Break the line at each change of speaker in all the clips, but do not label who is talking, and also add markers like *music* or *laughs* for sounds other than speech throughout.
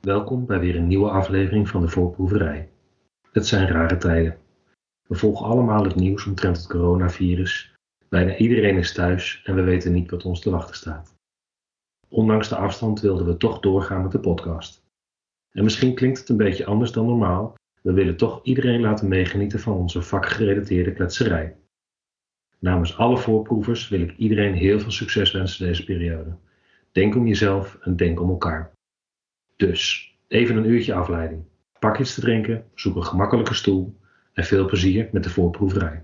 Welkom bij weer een nieuwe aflevering van de Voorproeverij. Het zijn rare tijden. We volgen allemaal het nieuws omtrent het coronavirus. Bijna iedereen is thuis en we weten niet wat ons te wachten staat. Ondanks de afstand wilden we toch doorgaan met de podcast. En misschien klinkt het een beetje anders dan normaal. We willen toch iedereen laten meegenieten van onze vakgerelateerde kletserij. Namens alle voorproevers wil ik iedereen heel veel succes wensen deze periode. Denk om jezelf en denk om elkaar. Dus, even een uurtje afleiding. Pak iets te drinken, zoek een gemakkelijke stoel en veel plezier met de voorproeverij.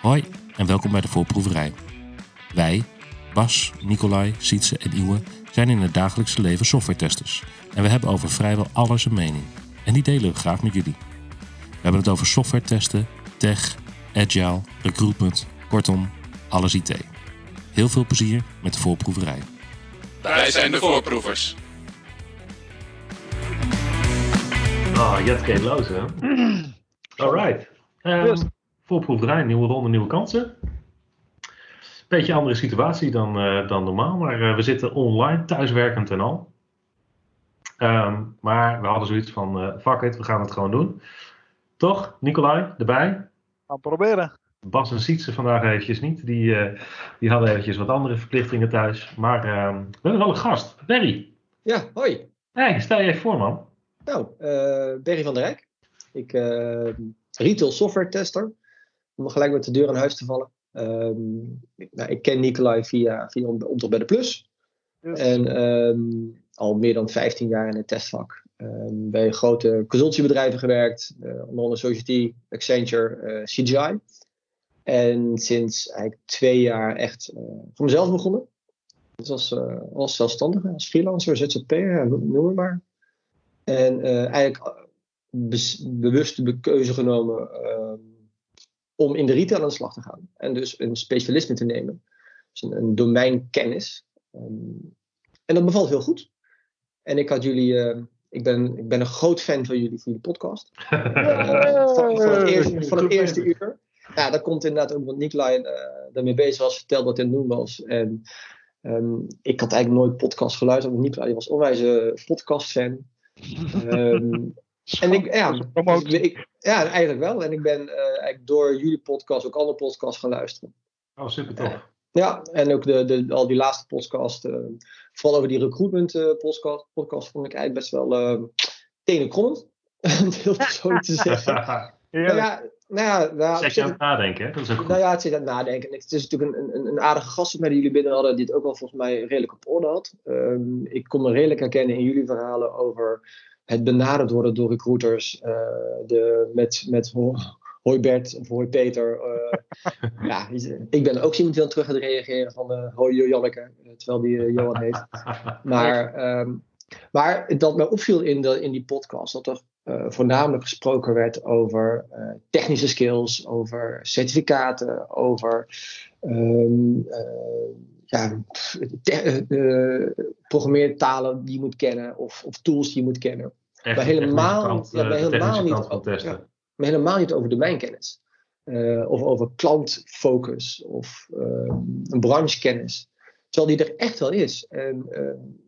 Hoi en welkom bij de voorproeverij. Wij, Bas, Nicolai, Sietse en Iwe, zijn in het dagelijkse leven softwaretesters. En we hebben over vrijwel alles een mening. En die delen we graag met jullie. We hebben het over software testen, tech, agile, recruitment, kortom, alles IT. Heel veel plezier met de voorproeverij.
Wij zijn de voorproevers.
Ah, Jet Kate Loos, hè? Alright. Um,
Yes.
Voorproeverij, nieuwe ronde, nieuwe kansen. Beetje andere situatie dan, eh, dan normaal, maar eh, we zitten online, thuiswerkend en al. Ehm, maar we hadden zoiets van, eh fuck it, we gaan het gewoon doen. Toch, Nicolai, erbij?
Gaan proberen.
Bas en Sietse vandaag eventjes niet. Die, eh, die hadden eventjes wat andere verplichtingen thuis. Maar ehm, we hebben wel een gast, Berry.
Ja, hoi.
Hey, stel je even voor, man.
Nou, eh Berry van der Rijk. Ik retail software tester. Om gelijk met de deur aan huis te vallen. Ehm, nou, ik ken Nicolai via, via Opdracht bij de Plus. En ehm, al meer dan 15 jaar in het testvak. Ehm, bij grote consultiebedrijven gewerkt. eh, onder andere Society, Accenture, eh, CGI. En sinds eigenlijk twee jaar echt eh, voor mezelf begonnen. Dus als, als zelfstandige, als freelancer, ZZP'er, noem het maar. En eigenlijk bewust de keuze genomen om in de retail aan de slag te gaan. En dus een specialisme te nemen. Dus een, een domeinkennis. Ehm, en dat bevalt heel goed. En ik had jullie, eh, ik, ben, ik ben een groot fan van jullie voor jullie podcast. *laughs* Eh, van, van het eerste, van het eerste uur. Ja, dat komt inderdaad ook, want Nicolai eh daarmee bezig was, vertelde wat hij aan het doen was. En ehm, ik had eigenlijk nooit podcast geluisterd, want Nicolai was onwijs een podcast-fan. Ehm, en ik, ja, ik, ja, eigenlijk wel. En ik ben eh, eigenlijk door jullie podcast ook andere podcasts gaan luisteren.
Oh, super tof.
Ja, en ook de, de, al die laatste podcast, eh, vooral over die recruitment eh, podcast, podcast, vond ik eigenlijk best wel uh, tenenkrommend. *laughs* Om het heel zo te zeggen. *laughs* Nou ja, nou ja, nou,
Zet je aan het nadenken, hè? Dat is ook goed.
nou ja, het zit aan het nadenken. Het is natuurlijk een, een, een aardige gast met die jullie binnen hadden, die het ook wel volgens mij redelijk op orde had. Ehm, ik kon me redelijk herkennen in jullie verhalen over het benaderd worden door recruiters. eh, de, met, met ho- hoi Bert of hoi Peter. eh, *laughs* ja, ik ben ook iemand die dan terug gaat reageren van eh, hoi Janneke, terwijl die Johan heet. *laughs* Maar, ehm, maar dat mij opviel in, de, in die podcast, dat er voornamelijk gesproken werd over technische skills, over certificaten, over ehm, eh, ja, te- eh, eh, programmeertalen die je moet kennen of, of tools die je moet kennen.
Echt,
maar helemaal-
kant,
ja, maar
eh, de
helemaal niet ook-
testen.
ja. Maar helemaal niet over domeinkennis. Eh, of over klantfocus of ehm, een branchekennis. Terwijl die er echt wel is. En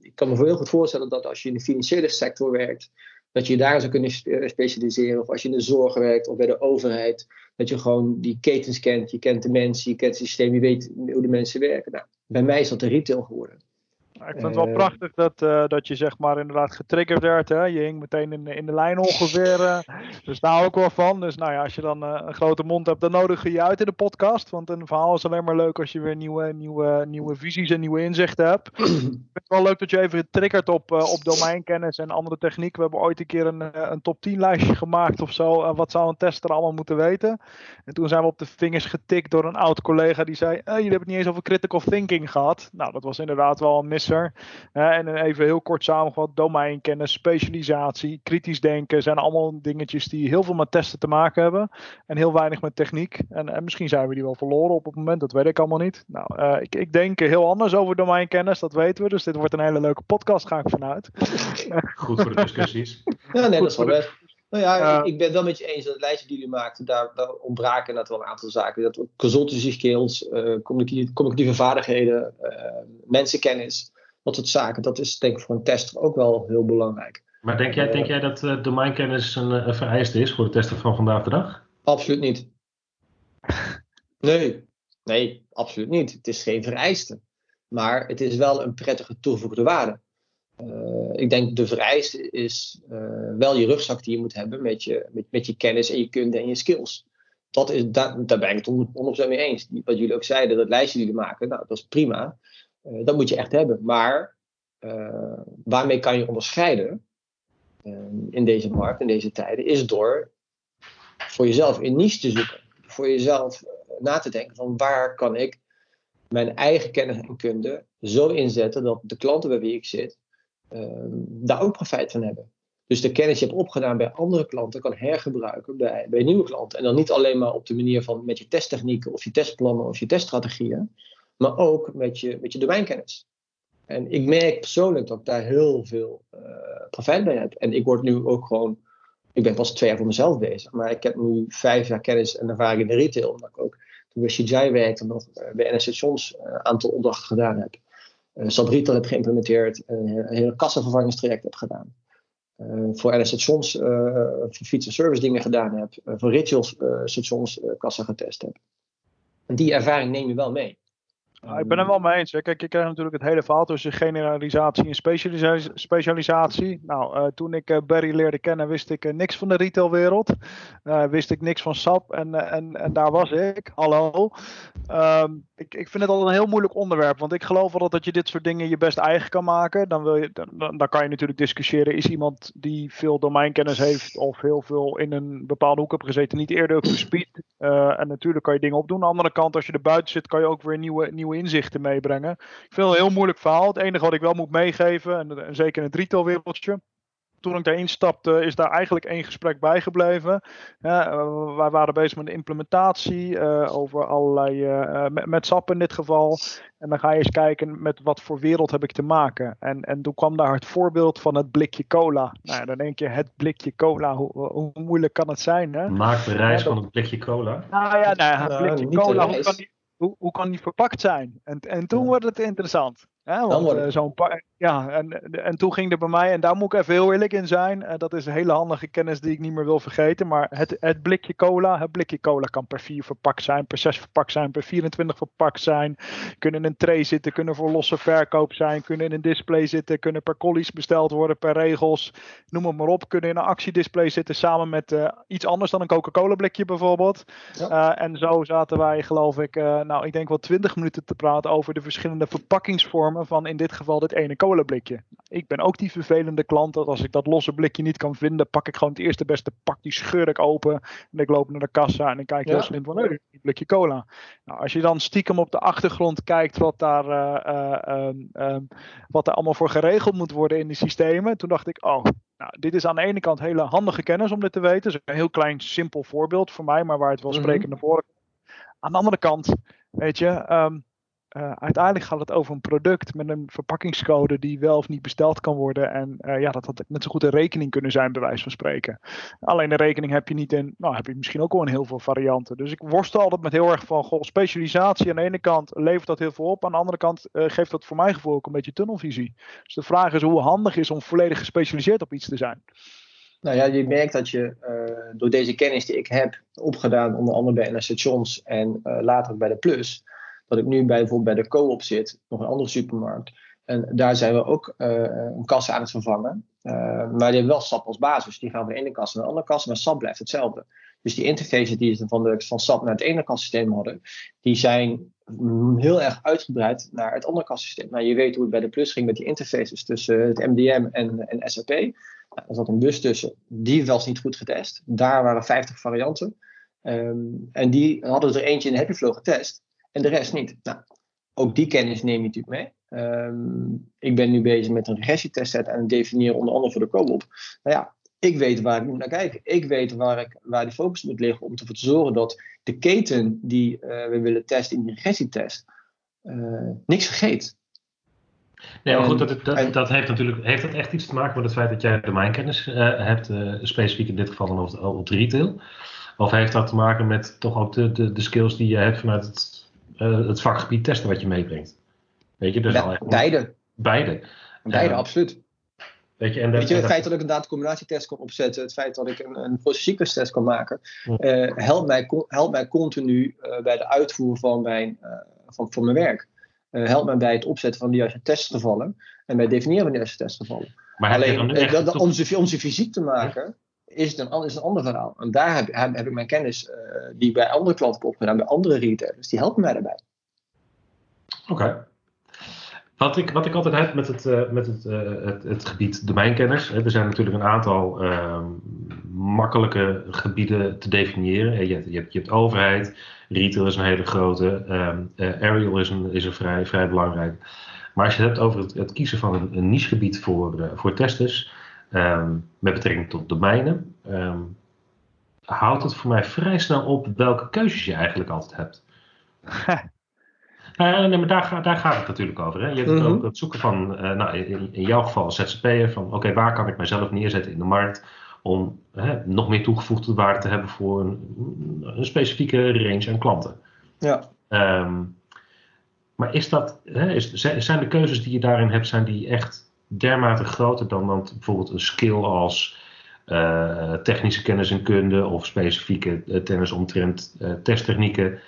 ik kan me heel goed voorstellen dat als je in de financiële sector werkt, dat je daar zou kunnen spe- specialiseren. Of als je in de zorg werkt of bij de overheid. Dat je gewoon die ketens kent. Je kent de mensen, je kent het systeem, je weet hoe de mensen werken. Nou, bij mij is dat de retail geworden.
Ik vind het wel
eh,
prachtig dat, eh, dat je zeg maar inderdaad getriggerd werd. Hè? Je hing meteen in, de- in de lijn ongeveer. eh. *laughs* dus daar hou ik wel van. Dus nou ja, als je dan een grote mond hebt, dan nodig je je uit in de podcast. Want een verhaal is alleen maar leuk als je weer nieuwe, nieuwe, nieuwe visies en nieuwe inzichten hebt. Ik vind het wel leuk dat je even triggert op, uh, op domeinkennis en andere techniek. We hebben ooit een keer een, eh, een top 10 lijstje gemaakt of zo. Uh, wat zou een tester allemaal moeten weten? En toen zijn we op de vingers getikt door een oud collega die zei: Jullie hebben het niet eens over critical thinking gehad. Nou, dat was inderdaad wel een misser. en even heel kort samengevat: domeinkennis, specialisatie, kritisch denken zijn allemaal dingetjes die heel veel met testen te maken hebben. En heel weinig met techniek. En, en misschien zijn we die wel verloren op het moment, dat weet ik allemaal niet. Nou, ik, ik denk heel anders over domeinkennis, dat weten we. Dus dit wordt een hele leuke podcast, ga ik vanuit. *laughs*
Goed voor de discussies.
Ja, nee, dat is wel best. Nou ja, ik ben het wel met je eens dat het lijstje die jullie maakten, daar, daar ontbraken dat wel een aantal zaken. Dat consultancy skills, uh, communicatieve, vaardigheden, uh, mensenkennis, dat soort zaken. Dat is denk ik voor een tester ook wel heel belangrijk.
Maar denk jij, denk jij dat uh, domeinkennis een, een vereiste is voor de tester van vandaag de dag?
Absoluut niet. Nee, nee, absoluut niet. Het is geen vereiste. Maar het is wel een prettige toegevoegde waarde. Uh, ik denk de vereiste is uh, wel je rugzak die je moet hebben met je, met, met je kennis en je kunde en je skills. Dat is, daar, daar ben ik het 100% mee eens. Wat jullie ook zeiden, dat lijstje die jullie maken, nou, dat is prima. Uh, dat moet je echt hebben. Maar waarmee kan je onderscheiden in deze markt, in deze tijden, is door voor jezelf een niche te zoeken. Voor jezelf na te denken van waar kan ik mijn eigen kennis en kunde zo inzetten dat de klanten bij wie ik zit um, daar ook profijt van hebben. Dus de kennis die je hebt opgedaan bij andere klanten kan hergebruiken bij, bij nieuwe klanten. En dan niet alleen maar op de manier van met je testtechnieken of je testplannen of je teststrategieën, maar ook met je, met je domeinkennis. En ik merk persoonlijk dat ik daar heel veel uh, profijt bij heb. En ik word nu ook gewoon, ik ben pas twee jaar voor mezelf bezig, maar ik heb nu vijf jaar kennis en ervaring in de retail, ik ook toen bij CGI werkte, nog eh, bij NS Stations een eh, aantal opdrachten gedaan heb. SAP Retail heb geïmplementeerd, een hele kassavervangingstraject heb gedaan. Voor NS Stations uh, fiets- en service dingen gedaan heb. Voor retail stations kassa getest heb. En die ervaring neem je wel mee.
Ja, ik ben het wel mee eens. Kijk, je krijgt natuurlijk het hele verhaal tussen generalisatie en specialisatie. specialisatie. Nou, uh, toen ik uh, Barry leerde kennen, wist ik uh, niks van de retailwereld. wist ik niks van SAP en, en, en daar was ik. Hallo. Um, ik, ik vind het al een heel moeilijk onderwerp. Want ik geloof wel dat je dit soort dingen je best eigen kan maken. Dan, wil je, dan, dan kan je natuurlijk discussiëren. Is iemand die veel domeinkennis heeft of heel veel in een bepaalde hoek heeft gezeten niet eerder op de speed? en natuurlijk kan je dingen opdoen. Aan de andere kant, als je er buiten zit, kan je ook weer nieuwe, nieuwe inzichten meebrengen. Ik vind het een heel moeilijk verhaal. Het enige wat ik wel moet meegeven, en, en zeker in het retailwereldje, toen ik daarin stapte, is daar eigenlijk één gesprek bijgebleven. Ja, uh, wij waren bezig met de implementatie uh, over allerlei, uh, met, met SAP in dit geval. En dan ga je eens kijken met wat voor wereld heb ik te maken. En, en toen kwam daar het voorbeeld van het blikje cola. Nou, dan denk je, het blikje cola, hoe, hoe moeilijk kan het zijn? Hè?
Maak de reis ja, dat... van het blikje cola.
Nou ja, nou, het blikje cola, hoe kan, die, hoe, hoe kan die verpakt zijn? En, en toen wordt het interessant. Hè? Want, uh, zo'n ja, en, en toen ging er bij mij, en daar moet ik even heel eerlijk in zijn. Uh, dat is een hele handige kennis die ik niet meer wil vergeten. Maar het, het blikje cola, het blikje cola kan per 4 verpakt zijn, per 6 verpakt zijn, per 24 verpakt zijn. Kunnen in een tray zitten, kunnen voor losse verkoop zijn, kunnen in een display zitten, kunnen per collies besteld worden, per regels. Noem het maar op. Kunnen in een actiedisplay zitten samen met uh, iets anders dan een Coca-Cola blikje bijvoorbeeld. Ja. en zo zaten wij, geloof ik, nou, ik denk wel 20 minuten te praten over de verschillende verpakkingsvormen van in dit geval dit ene cola blikje. Ik ben ook die vervelende klant dat als ik dat losse blikje niet kan vinden, pak ik gewoon het eerste beste pak, die scheur ik open en ik loop naar de kassa en dan kijk ik ja. heel slim van, hé, een blikje cola. Nou, als je dan stiekem op de achtergrond kijkt wat daar, uh, uh, uh, wat er allemaal voor geregeld moet worden in die systemen, toen dacht ik, oh, nou, dit is aan de ene kant hele handige kennis om dit te weten. Is een heel klein, simpel voorbeeld voor mij, maar waar het wel sprekend naar voren komt. Aan de andere kant, weet je, um, uh, uiteindelijk gaat het over een product met een verpakkingscode die wel of niet besteld kan worden. En uh, ja, dat had net zo goed een rekening kunnen zijn, bij wijze van spreken. Alleen de rekening heb je niet in, nou heb je misschien ook wel in heel veel varianten. Dus ik worstel altijd met heel erg van, goh, specialisatie aan de ene kant levert dat heel veel op. Aan de andere kant uh, geeft dat voor mijn gevoel ook een beetje tunnelvisie. Dus de vraag is hoe handig is om volledig gespecialiseerd op iets te zijn.
Nou ja, je merkt dat je door deze kennis die ik heb opgedaan, onder andere bij NS Stations en later bij de Plus, dat ik nu bij, bijvoorbeeld bij de Co-op zit, nog een andere supermarkt. En daar zijn we ook uh, een kassa aan het vervangen. Uh, maar die hebben wel SAP als basis. Die gaan van de ene kassa naar de andere kassa, maar SAP blijft hetzelfde. Dus die interfaces die ze van, de, van SAP naar het ene kassysteem hadden, die zijn heel erg uitgebreid naar het andere kassysteem. Nou, je weet hoe het bij de Plus ging met die interfaces tussen het MDM en, en SAP. Nou, er zat een bus tussen, die was niet goed getest. Daar waren 50 varianten. Ehm, en die hadden er eentje in de Happy Flow getest en de rest niet. Nou, ook die kennis neem je natuurlijk mee. Ehm, ik ben nu bezig met een regressietestset en definiëren onder andere voor de COBOP. Nou ja, ik weet waar ik moet naar kijken. Ik weet waar, ik, waar de focus moet liggen om ervoor te zorgen dat de keten die uh, we willen testen in die regressietest uh, niks vergeet.
Nee, maar goed, dat, dat, dat, heeft natuurlijk heeft dat echt iets te maken met het feit dat jij domeinkennis uh, hebt, specifiek in dit geval dan de retail. Of heeft dat te maken met toch ook de, de, de skills die je hebt vanuit het, het vakgebied testen wat je meebrengt? Weet je, dus
ja, beide.
Beide.
Beide, absoluut.
Weet je, en
Weet je, het feit dat ik een datacombinatietest kan opzetten, het feit dat ik een, een processequence kan maken, uh, helpt, mij, helpt mij continu uh, bij de uitvoer van mijn, uh, van, van mijn werk. helpt mij bij het opzetten van de juiste testgevallen en bij het definiëren van de juiste testgevallen. Maar Alleen, dat, toch... onze, onze fysiek te maken, is, het een, is een ander verhaal. En daar heb, heb, ik mijn kennis, die ik bij andere klanten opgedaan, bij andere retailers, die helpen mij daarbij.
Oké. Wat ik, wat ik altijd heb met het, uh, met het, uh, het, het, gebied domeinkennis. Er zijn natuurlijk een aantal uh, makkelijke gebieden te definiëren. Je, hebt, je, hebt, je hebt overheid, retail is een hele grote, um, aerial is een, is vrij, vrij belangrijk. Maar als je het hebt over het, het kiezen van een, een nichegebied voor, voor testers, um, met betrekking tot domeinen, um, houdt het voor mij vrij snel op welke keuzes je eigenlijk altijd hebt. Uh, *laughs* nee, maar daar, daar, gaat het natuurlijk over. Hè? Je hebt mhm. ook het zoeken van, uh, nou, in, in, jouw geval als ZZP'er, van oké, waar kan ik mezelf neerzetten in de markt om nog meer toegevoegde waarde te hebben voor een, een specifieke range aan klanten.
Ja.
Um, maar is dat, hè, is, zijn de keuzes die je daarin hebt, zijn die echt dermate groter dan, dan bijvoorbeeld een skill als uh, technische kennis en kunde of specifieke kennis omtrent testtechnieken?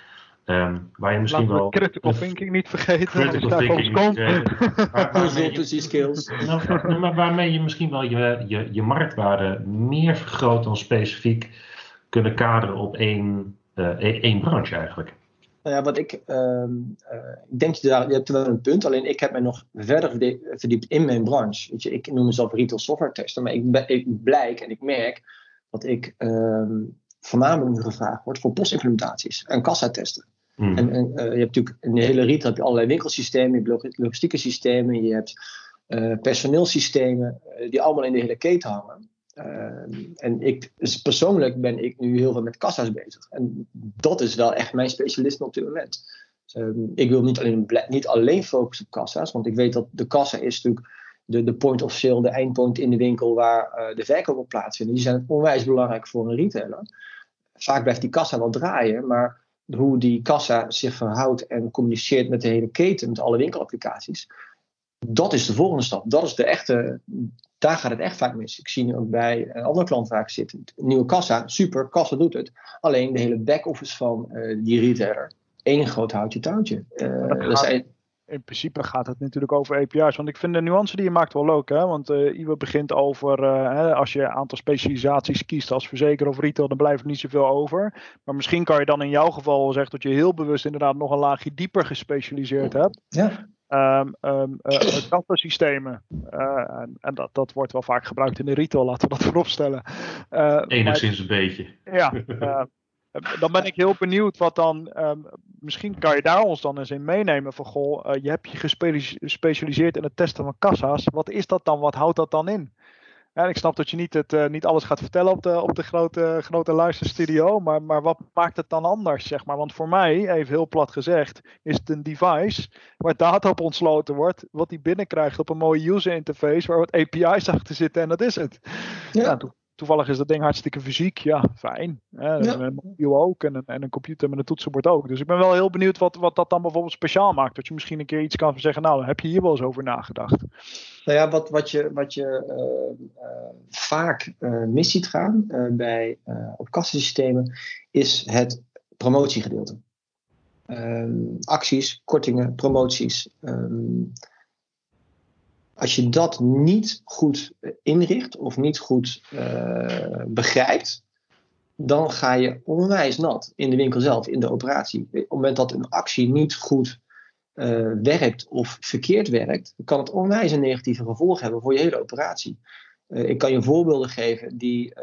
Um, waar je misschien
Laten
wel.
Critical thinking niet vergeten.
Critical thinking niet vergeten. *laughs*
Consultancy skills.
Nou, maar waarmee je misschien wel je, je, je marktwaarde meer vergroot dan specifiek kunnen kaderen op één, uh, één branche eigenlijk.
Nou ja, wat ik, uh, uh, ik denk je, daar, je hebt wel een punt, alleen ik heb mij nog verder verdiept in mijn branche. Weet je, ik noem mezelf retail software tester, maar ik, ik blijk en ik merk dat ik ehm, voornamelijk gevraagd word voor postimplementaties en kassa-testen. Hmm. En, en uh, je hebt natuurlijk in de hele retail heb je allerlei winkelsystemen, je hebt logistieke systemen, je hebt uh, personeelsystemen, die allemaal in de hele keten hangen. En ik, dus persoonlijk ben ik nu heel veel met kassa's bezig. En dat is wel echt mijn specialisme op dit moment. Um, ik wil niet alleen, niet alleen focussen op kassa's, want ik weet dat de kassa is natuurlijk de, de point of sale, de eindpoint in de winkel waar de verkoop op plaatsvindt. Die zijn onwijs belangrijk voor een retailer. Vaak blijft die kassa wel draaien, maar hoe die kassa zich verhoudt en communiceert met de hele keten, met alle winkelapplicaties. Dat is de volgende stap. Dat is de echte, daar gaat het echt vaak mis. Ik zie nu ook bij een andere klant vaak zitten. Nieuwe kassa, super, kassa doet het. Alleen de hele back-office van uh, die retailer, één groot houtje touwtje. Uh, dat zijn,
in principe gaat het natuurlijk over API's. Want ik vind de nuance die je maakt wel leuk. Hè? Want uh, Iwe begint over, als je een aantal specialisaties kiest als verzeker of retail, dan blijft er niet zoveel over. Maar misschien kan je dan in jouw geval zeggen dat je heel bewust inderdaad nog een laagje dieper gespecialiseerd hebt.
Ja.
Um, um, uh, en, en dat, dat wordt wel vaak gebruikt in de retail, laten we dat *laughs* vooropstellen.
Enigszins een beetje.
Ja, *laughs* dan ben ik heel benieuwd wat dan. Um, misschien kan je daar ons dan eens in meenemen. Van goh, uh, je hebt je gespecialiseerd in het testen van kassa's. Wat is dat dan? Wat houdt dat dan in? Ja, ik snap dat je niet, het, uh, niet alles gaat vertellen op de, op de grote, grote luisterstudio. Maar, maar wat maakt het dan anders? Zeg maar? Want voor mij, even heel plat gezegd, is het een device waar data op ontsloten wordt. Wat die binnenkrijgt op een mooie user interface. Waar wat API's *laughs* achter zitten en dat is het. Ja. Nou, toevallig is dat ding hartstikke fysiek. Ja, fijn. Ja. Een mobiel ook en een, en een computer met een toetsenbord ook. Dus ik ben wel heel benieuwd wat, wat dat dan bijvoorbeeld speciaal maakt. Dat je misschien een keer iets kan zeggen, nou, heb je hier wel eens over nagedacht?
Nou ja, wat, wat je, wat je uh, uh, vaak uh, mis ziet gaan bij, op kassensystemen, is het promotiegedeelte. Ehm, acties, kortingen, promoties. Um, als je dat niet goed inricht of niet goed uh, begrijpt, dan ga je onwijs nat in de winkel zelf, in de operatie. Op het moment dat een actie niet goed uh, werkt of verkeerd werkt, kan het onwijs een negatieve gevolg hebben voor je hele operatie. Ik kan je voorbeelden geven die,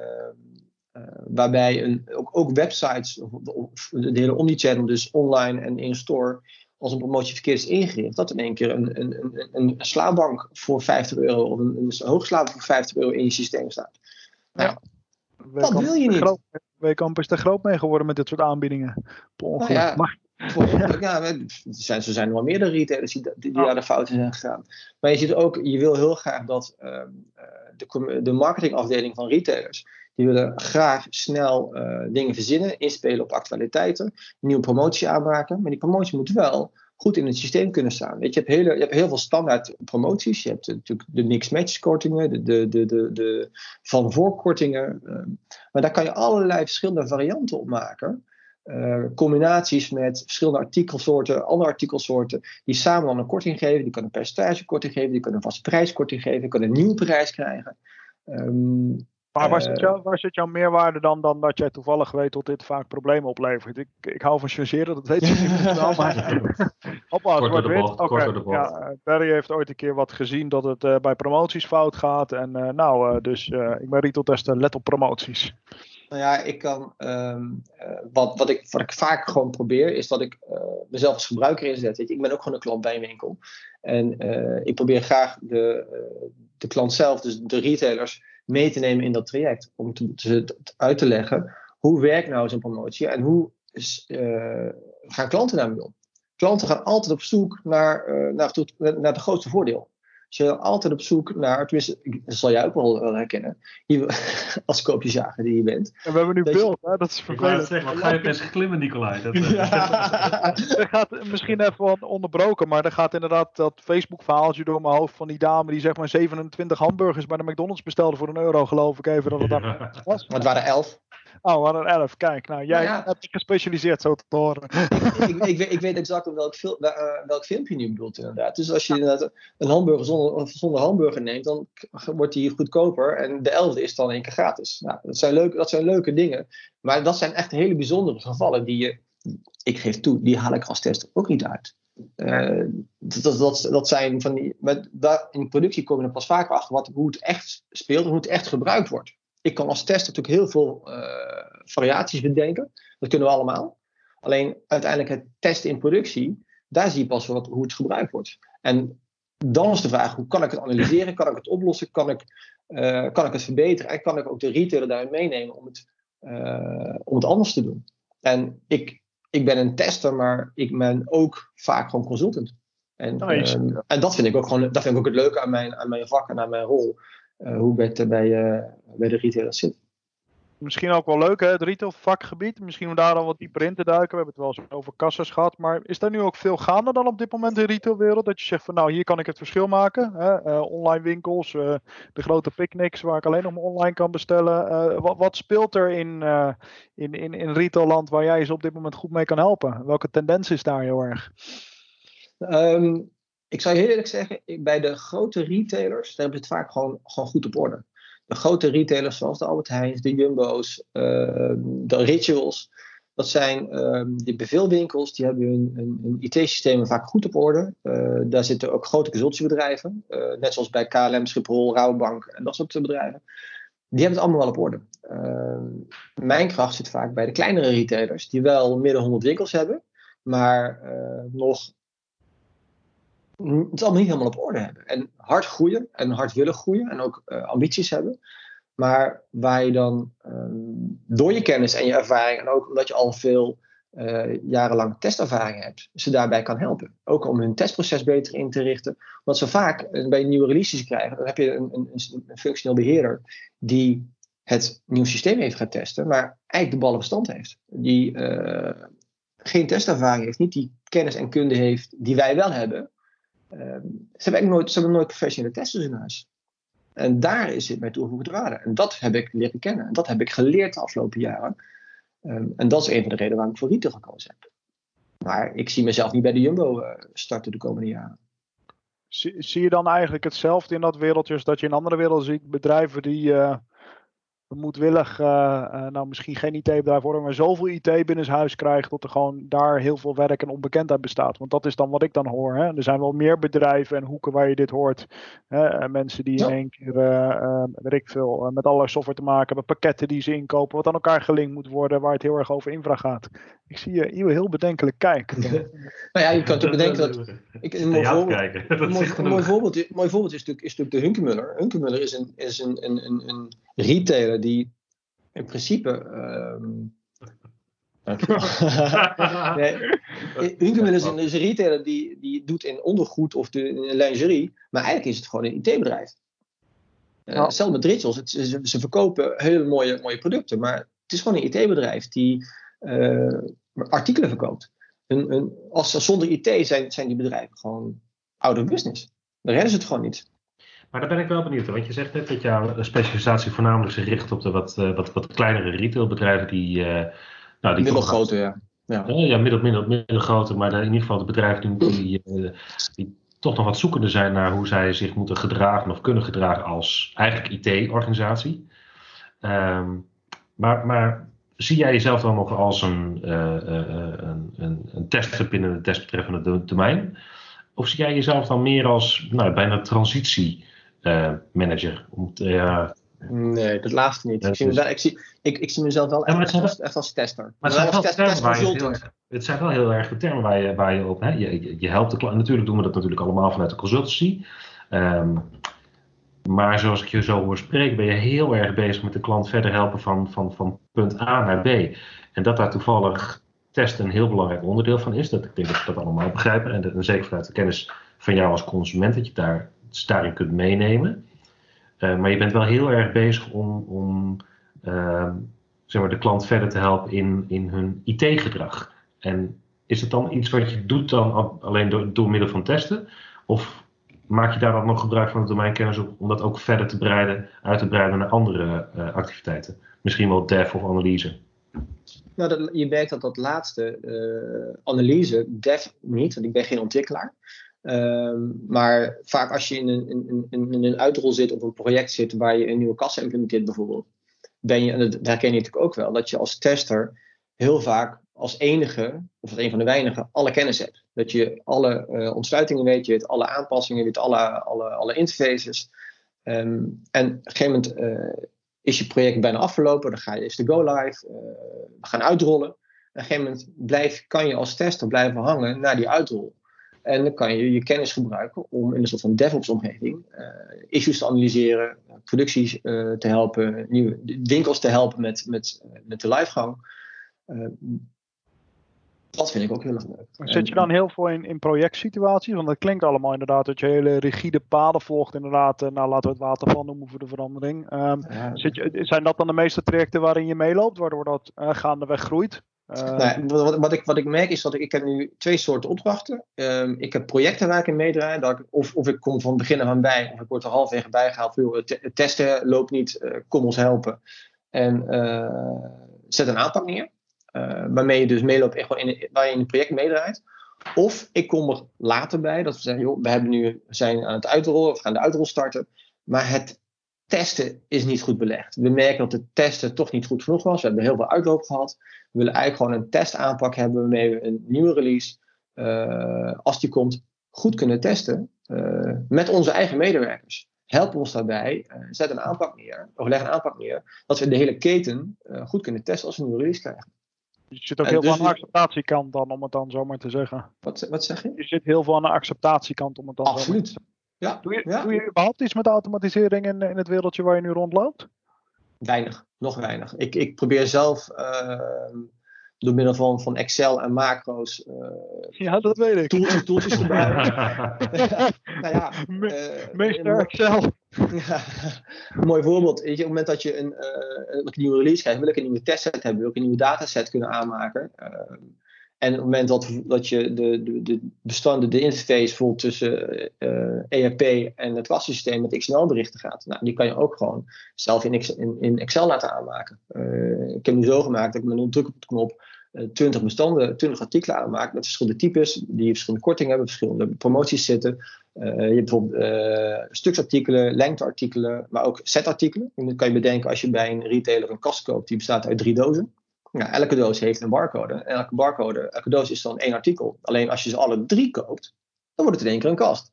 waarbij een, ook, ook, websites, of, of de hele omnichannel, dus online en in-store, als een promotie verkeerd is ingericht, dat in één keer een, een, een, een slaapbank voor 50 euro of een, een hoogslaap voor 50 euro in je systeem staat. Nou, ja, dat wil je niet.
Weekamp is er groot mee geworden met dit soort aanbiedingen.
Nou ja, maar, ja, er zijn, er zijn er wel meerdere retailers die, die, daar de fouten zijn gegaan. Maar je ziet ook, je wil heel graag dat uh, de, de marketingafdeling van retailers, die willen graag snel uh, dingen verzinnen, inspelen op actualiteiten, nieuwe promotie aanmaken. Maar die promotie moet wel goed in het systeem kunnen staan. Weet je, je, hebt, hele, je hebt heel veel standaard promoties. Je hebt natuurlijk de mix-match kortingen, de, de, de, de, de van voorkortingen. Uh, maar daar kan je allerlei verschillende varianten op maken. Uh, combinaties met verschillende artikelsoorten, andere artikelsoorten, die samen dan een korting geven. Die kunnen een percentagekorting geven, die kunnen een vaste prijskorting geven, die kunnen een nieuwe prijs krijgen. Um,
maar waar zit, jouw, waar zit jouw meerwaarde dan, dan dat jij toevallig weet dat dit vaak problemen oplevert? Ik, ik hou van changeren, dat weet je niet wel, maar... *laughs*
Hoppa, kort de bocht, okay. de bocht.
Ja, Barry heeft ooit een keer wat gezien dat het uh, bij promoties fout gaat. En uh, nou, uh, dus ik ben retail tester, let op promoties.
Nou ja, ik kan, um, wat, wat, ik, wat ik vaak gewoon probeer, is dat ik mezelf als gebruiker inzet. Weet je, ik ben ook gewoon een klant bij een winkel. En ik probeer graag de, de klant zelf, dus de retailers, mee te nemen in dat traject. Om te, uit te leggen hoe werkt nou zo'n promotie en hoe gaan klanten daarmee om. Klanten gaan altijd op zoek naar, naar, naar de grootste voordeel. Dus je bent altijd op zoek naar, tenminste, dat zal jij ook wel, wel herkennen, *laughs* als koopjesjager die je bent.
En we hebben nu beeld, hè? dat is vervelend.
Zeggen, ga je best glimmen, Nicolai? Dat, *laughs*
ja. *laughs* er gaat misschien even onderbroken, maar er gaat inderdaad dat Facebook-verhaaltje door mijn hoofd van die dame die zeg maar 27 hamburgers bij de McDonald's bestelde voor een euro, geloof ik even dat het dan
was. Maar het waren 11.
Oh, we hadden 11. Kijk, nou, jij nou hebt gespecialiseerd zo te horen.
ik, ik, weet, ik weet exact op welk, fil uh, welk filmpje je nu bedoelt, inderdaad. Dus als je inderdaad een hamburger zonder, zonder hamburger neemt, dan wordt die goedkoper. En de elfde is dan één keer gratis. Nou, dat, zijn leuke, dat zijn leuke dingen. Maar dat zijn echt hele bijzondere gevallen die je, ik geef toe, die haal ik als tester ook niet uit. Uh, dat, dat, dat, zijn van die, met, daar, in productie kom je er pas vaker achter wat, hoe het echt speelt en hoe het echt gebruikt wordt ik kan als tester natuurlijk heel veel uh, variaties bedenken. Dat kunnen we allemaal. Alleen uiteindelijk het testen in productie, daar zie je pas wat, hoe het gebruikt wordt. En dan is de vraag, hoe kan ik het analyseren? Kan ik het oplossen? Kan ik, uh, kan ik het verbeteren? En kan ik ook de retailer daarin meenemen om het, uh, om het anders te doen? En ik, ik ben een tester, maar ik ben ook vaak gewoon consultant. En, nice. en dat vind ik ook gewoon dat vind ik ook het leuke aan mijn, aan mijn vak en aan mijn rol. Eh, hoe het bij, eh, bij de retailers zit.
Misschien ook wel leuk, hè, het retail vakgebied. Misschien om daar al wat dieper in te duiken. We hebben het wel eens over kassas gehad. Maar is daar nu ook veel gaande dan op dit moment in de retailwereld? Dat je zegt van nou, hier kan ik het verschil maken. Hè? Uh, online winkels, uh, de grote picknicks waar ik alleen nog maar online kan bestellen. Uh, wat, wat, speelt er in, in, in, in retailland waar jij ze op dit moment goed mee kan helpen? Welke tendens is daar heel erg?
Um, ik zou heel eerlijk zeggen, bij de grote retailers, daar hebben ze het vaak gewoon, gewoon goed op orde. De grote retailers zoals de Albert Heijns, de Jumbo's, uh, de Rituals, dat zijn uh, die beveelwinkels, die hebben hun, IT-systemen vaak goed op orde. Uh, daar zitten ook grote consultiebedrijven, uh, net zoals bij KLM, Schiphol, Rouwbank en dat soort bedrijven. Die hebben het allemaal wel op orde. mijn kracht zit vaak bij de kleinere retailers, die wel meer dan 100 winkels hebben, maar nog het allemaal niet helemaal op orde hebben. En hard groeien en hard willen groeien en ook uh, ambities hebben. Maar waar je dan um, door je kennis en je ervaring en ook omdat je al veel uh, jarenlang testervaring hebt, ze daarbij kan helpen. Ook om hun testproces beter in te richten. Want ze vaak uh, bij nieuwe releases krijgen, dan heb je een, een, een, functioneel beheerder die het nieuwe systeem heeft gaan testen, maar eigenlijk de ballen verstand heeft. Die geen testervaring heeft, niet die kennis en kunde heeft die wij wel hebben Ehm, ze, hebben nooit, ze hebben nooit professionele testers in huis. En daar is het mijn toegevoegde waarde. En dat heb ik leren kennen. En dat heb ik geleerd de afgelopen jaren. Ehm, en dat is een van de redenen waarom ik voor retail gekozen heb. Maar ik zie mezelf niet bij de Jumbo uh, starten de komende jaren.
Zie, je dan eigenlijk hetzelfde in dat wereldje als dat je in andere werelden ziet? Bedrijven die, uh, moedwillig, nou misschien geen IT-bedrijf worden, maar zoveel IT binnen huis krijgt dat er gewoon daar heel veel werk en onbekendheid bestaat. Want dat is dan wat ik dan hoor. Hè. Er zijn wel meer bedrijven en hoeken waar je dit hoort. Hè. Mensen die in één keer, weet ik veel, met allerlei software te maken hebben, pakketten die ze inkopen, wat aan elkaar gelinkt moet worden, waar het heel erg over infra gaat. Ik zie je heel bedenkelijk kijken. *laughs*
nou ja, je kan toch bedenken dat. Ik, een *laughs* mooi, voorbeeld, een mooi, voorbeeld, mooi voorbeeld is natuurlijk, is natuurlijk de Hunkemuller. Hunkemuller is een, is een, een, een, een retailer die in principe. Um, *laughs* nee, is een, is een retailer die, die doet in ondergoed of de, in lingerie, maar eigenlijk is het gewoon een IT-bedrijf. Uh, eh, met Rituals. Ze, ze, verkopen hele mooie, mooie producten, maar het is gewoon een IT-bedrijf die uh, artikelen verkoopt. Hun, als zonder IT zijn, zijn die bedrijven gewoon out of business. Dan redden ze het gewoon niet.
Maar daar ben ik wel benieuwd naar. Want je zegt net dat jouw specialisatie voornamelijk zich richt op de wat, uh, wat, wat kleinere retailbedrijven die. Uh,
nou, die middelgrote, ja. Ja,
ja middel, middel, middelgrote, maar in ieder geval de bedrijven die, die, die toch nog wat zoekende zijn naar hoe zij zich moeten gedragen of kunnen gedragen als eigenlijk IT-organisatie. Um, ehm, maar, maar zie jij jezelf dan nog als een, uh, een, een, een tester binnen het desbetreffende domein? Of zie jij jezelf dan meer als nou, bijna transitiemanager?
Uh, nee, dat laatste niet. ik, zie dus- ik, zie, ik, ik zie mezelf wel echt, als, echt als tester.
Maar het zijn, wel het zijn wel heel erg de termen waar je, waar je op... Hè, je, je helpt de klant. Natuurlijk doen we dat natuurlijk allemaal vanuit de consultancy. Um, maar zoals ik je zo hoor spreken, ben je heel erg bezig met de klant verder helpen van, van, van punt A naar B. En dat daar toevallig testen een heel belangrijk onderdeel van is. Dat ik denk dat we dat allemaal begrijpen. En, en zeker vanuit de kennis van jou als consument, dat je daar, daarin kunt meenemen. Uh, maar je bent wel heel erg bezig om, om uh, zeg maar de klant verder te helpen in, in hun IT-gedrag. En is het dan iets wat je doet dan alleen door, door middel van testen? Of maak je daar dan nog gebruik van de domeinkennis om dat ook verder te breiden, uit te breiden naar andere uh, activiteiten? Misschien wel dev of analyse?
Nou, dat, je merkt dat dat laatste, uh, analyse, dev niet, want ik ben geen ontwikkelaar. Uh, maar vaak als je in een, een uitrol zit of een project zit waar je een nieuwe kassa implementeert bijvoorbeeld, ben je, je natuurlijk ook wel, dat je als tester heel vaak als enige, of als een van de weinigen, alle kennis hebt. Dat je alle uh, ontsluitingen weet, je weet alle aanpassingen, je weet alle, alle, alle interfaces. Um, en op een gegeven moment uh, is je project bijna afgelopen, dan ga je, is de go live, uh, we gaan uitrollen. En op een gegeven moment kan je als tester blijven hangen naar die uitrol. En dan kan je je kennis gebruiken om in een soort van DevOps-omgeving issues te analyseren, producties te helpen, nieuwe winkels te helpen met, met, met de livegang dat vind ik ook heel erg leuk.
Zit je dan heel veel in, in projectsituaties? Want dat klinkt allemaal inderdaad dat je hele rigide paden volgt. Inderdaad, nou laten we het waterval noemen voor de verandering. Um, zit je, zijn dat dan de meeste trajecten waarin je meeloopt, waardoor dat gaandeweg groeit?
Uh, nee, wat, wat, ik, wat ik merk is dat ik, ik heb nu twee soorten opdrachten. Um, ik heb projecten waar ik in meedraai. Dat ik, of, of ik kom van begin af aan bij, of ik word er halfwege bijgehaald. Het testen loopt niet, kom ons helpen. En zet een aanpak neer. Uh, waarmee je dus meeloopt en gewoon in, waar je in het project meedraait. Of ik kom er later bij dat we zeggen, joh, we hebben nu, zijn aan het uitrollen, we gaan de uitrol starten. Maar het testen is niet goed belegd. We merken dat het testen toch niet goed genoeg was. We hebben heel veel uitloop gehad. We willen eigenlijk gewoon een testaanpak hebben waarmee we een nieuwe release, uh, als die komt, goed kunnen testen. Uh, met onze eigen medewerkers. Help ons daarbij. zet een aanpak neer, of leg een aanpak neer, dat we de hele keten goed kunnen testen als we een nieuwe release krijgen.
Je zit ook heel veel dus aan de acceptatiekant dan, om het dan zo maar te zeggen.
Wat, wat zeg je?
Je zit heel veel aan de acceptatiekant, om het dan
Absoluut.
Zo
ja.
Doe, je, ja. doe je überhaupt iets met automatisering in, in het wereldje waar je nu rondloopt?
Weinig, nog weinig. Ik, ik probeer zelf uh, door middel van, van Excel en macro's. Uh,
ja, dat weet ik.
Toeltjes, toeltjes *laughs* gebruiken. *laughs*
nou ja, uh, Meester Excel.
Ja, een mooi voorbeeld. Weet je, op het moment dat je een, uh, een nieuwe release krijgt, wil ik een nieuwe testset hebben, wil ik een nieuwe dataset kunnen aanmaken. En op het moment dat, dat je de, de, de bestanden, de interface voelt tussen uh, ERP en het kassysteem met XML-berichten gaat, nou, die kan je ook gewoon zelf in, in, Excel laten aanmaken. ik heb nu zo gemaakt dat ik met een druk op de knop 20 bestanden, 20 artikelen aanmaakt met verschillende types, die verschillende kortingen hebben, verschillende promoties zitten. je hebt bijvoorbeeld stuksartikelen, lengteartikelen, maar ook setartikelen. En dan kan je bedenken als je bij een retailer een kast koopt, die bestaat uit drie dozen. Nou, elke doos heeft een barcode. En elke barcode, elke doos is dan één artikel. Alleen als je ze alle drie koopt, dan wordt het in één keer een kast.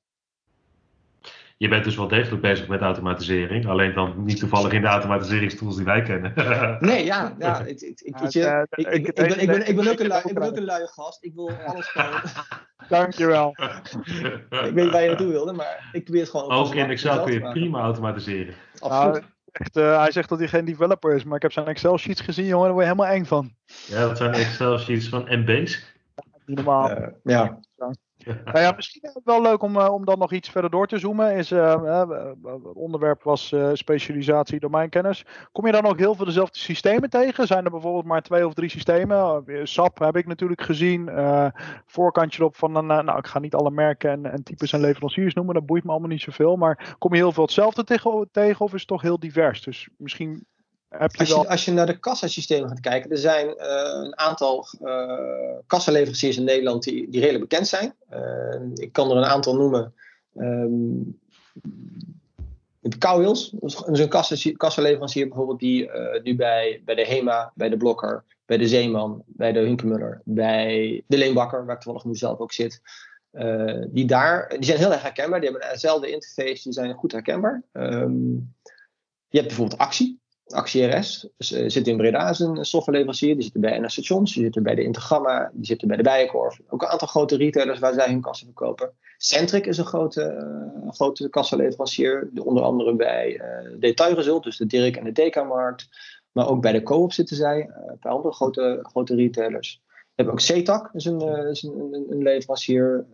Je bent dus wel degelijk bezig met automatisering, alleen dan niet toevallig in de automatiseringstools die wij kennen. *laughs*
nee, ja, ja ik, ik, ik, ik, ben, ik, ben, ik ben ook een, ik ben ook een *laughs* luie gast. Ik wil alles gewoon. *laughs*
Dankjewel.
ik weet waar je naartoe wilde, maar ik probeer het gewoon.
Ook in Excel kun je prima automatiseren.
Absoluut.
Echt, uh, hij zegt dat hij geen developer is, maar ik heb zijn Excel sheets gezien, jongen, daar word je helemaal eng van.
Ja, dat zijn Excel sheets van MB's.
Niet normaal.
Uh, ja. *laughs*
nou ja, misschien wel leuk om, uh, om dan nog iets verder door te zoomen. Is, het onderwerp was specialisatie domeinkennis. Kom je dan ook heel veel dezelfde systemen tegen? Zijn er bijvoorbeeld maar twee of drie systemen? SAP heb ik natuurlijk gezien. voorkantje erop van, een, nou ik ga niet alle merken en, en, types en leveranciers noemen. Dat boeit me allemaal niet zoveel. Maar kom je heel veel hetzelfde tegen, tegen of is het toch heel divers? Dus misschien
als, je, als je naar de kassasystemen gaat kijken, er zijn uh, een aantal uh, kassaleveranciers in Nederland die, die redelijk bekend zijn. Uh, ik kan er een aantal noemen. Um, Cowwheels, dat is een kassaleverancier bijvoorbeeld die nu bij, bij de HEMA, bij de Blokker, bij de Zeeman, bij de Hunkemuller, bij de Leenbakker, waar ik toevallig nu zelf ook zit. die, daar, die zijn heel erg herkenbaar, die hebben dezelfde interface, die zijn goed herkenbaar. Um, je hebt bijvoorbeeld Actie. Actie RS dus, zit in Breda als een softwareleverancier. Die zitten bij NS Stations, die zitten bij de Intergamma, die zitten bij de Bijenkorf. Ook een aantal grote retailers waar zij hun kassen verkopen. Centric is een grote, uh, grote kassaleverancier. Onder andere bij uh, Detailresult, dus de Dirk en de DK-markt. Maar ook bij de Coop zitten zij. Uh, paar andere grote, grote retailers. We hebben ook CETAC, is een, een, een, leverancier.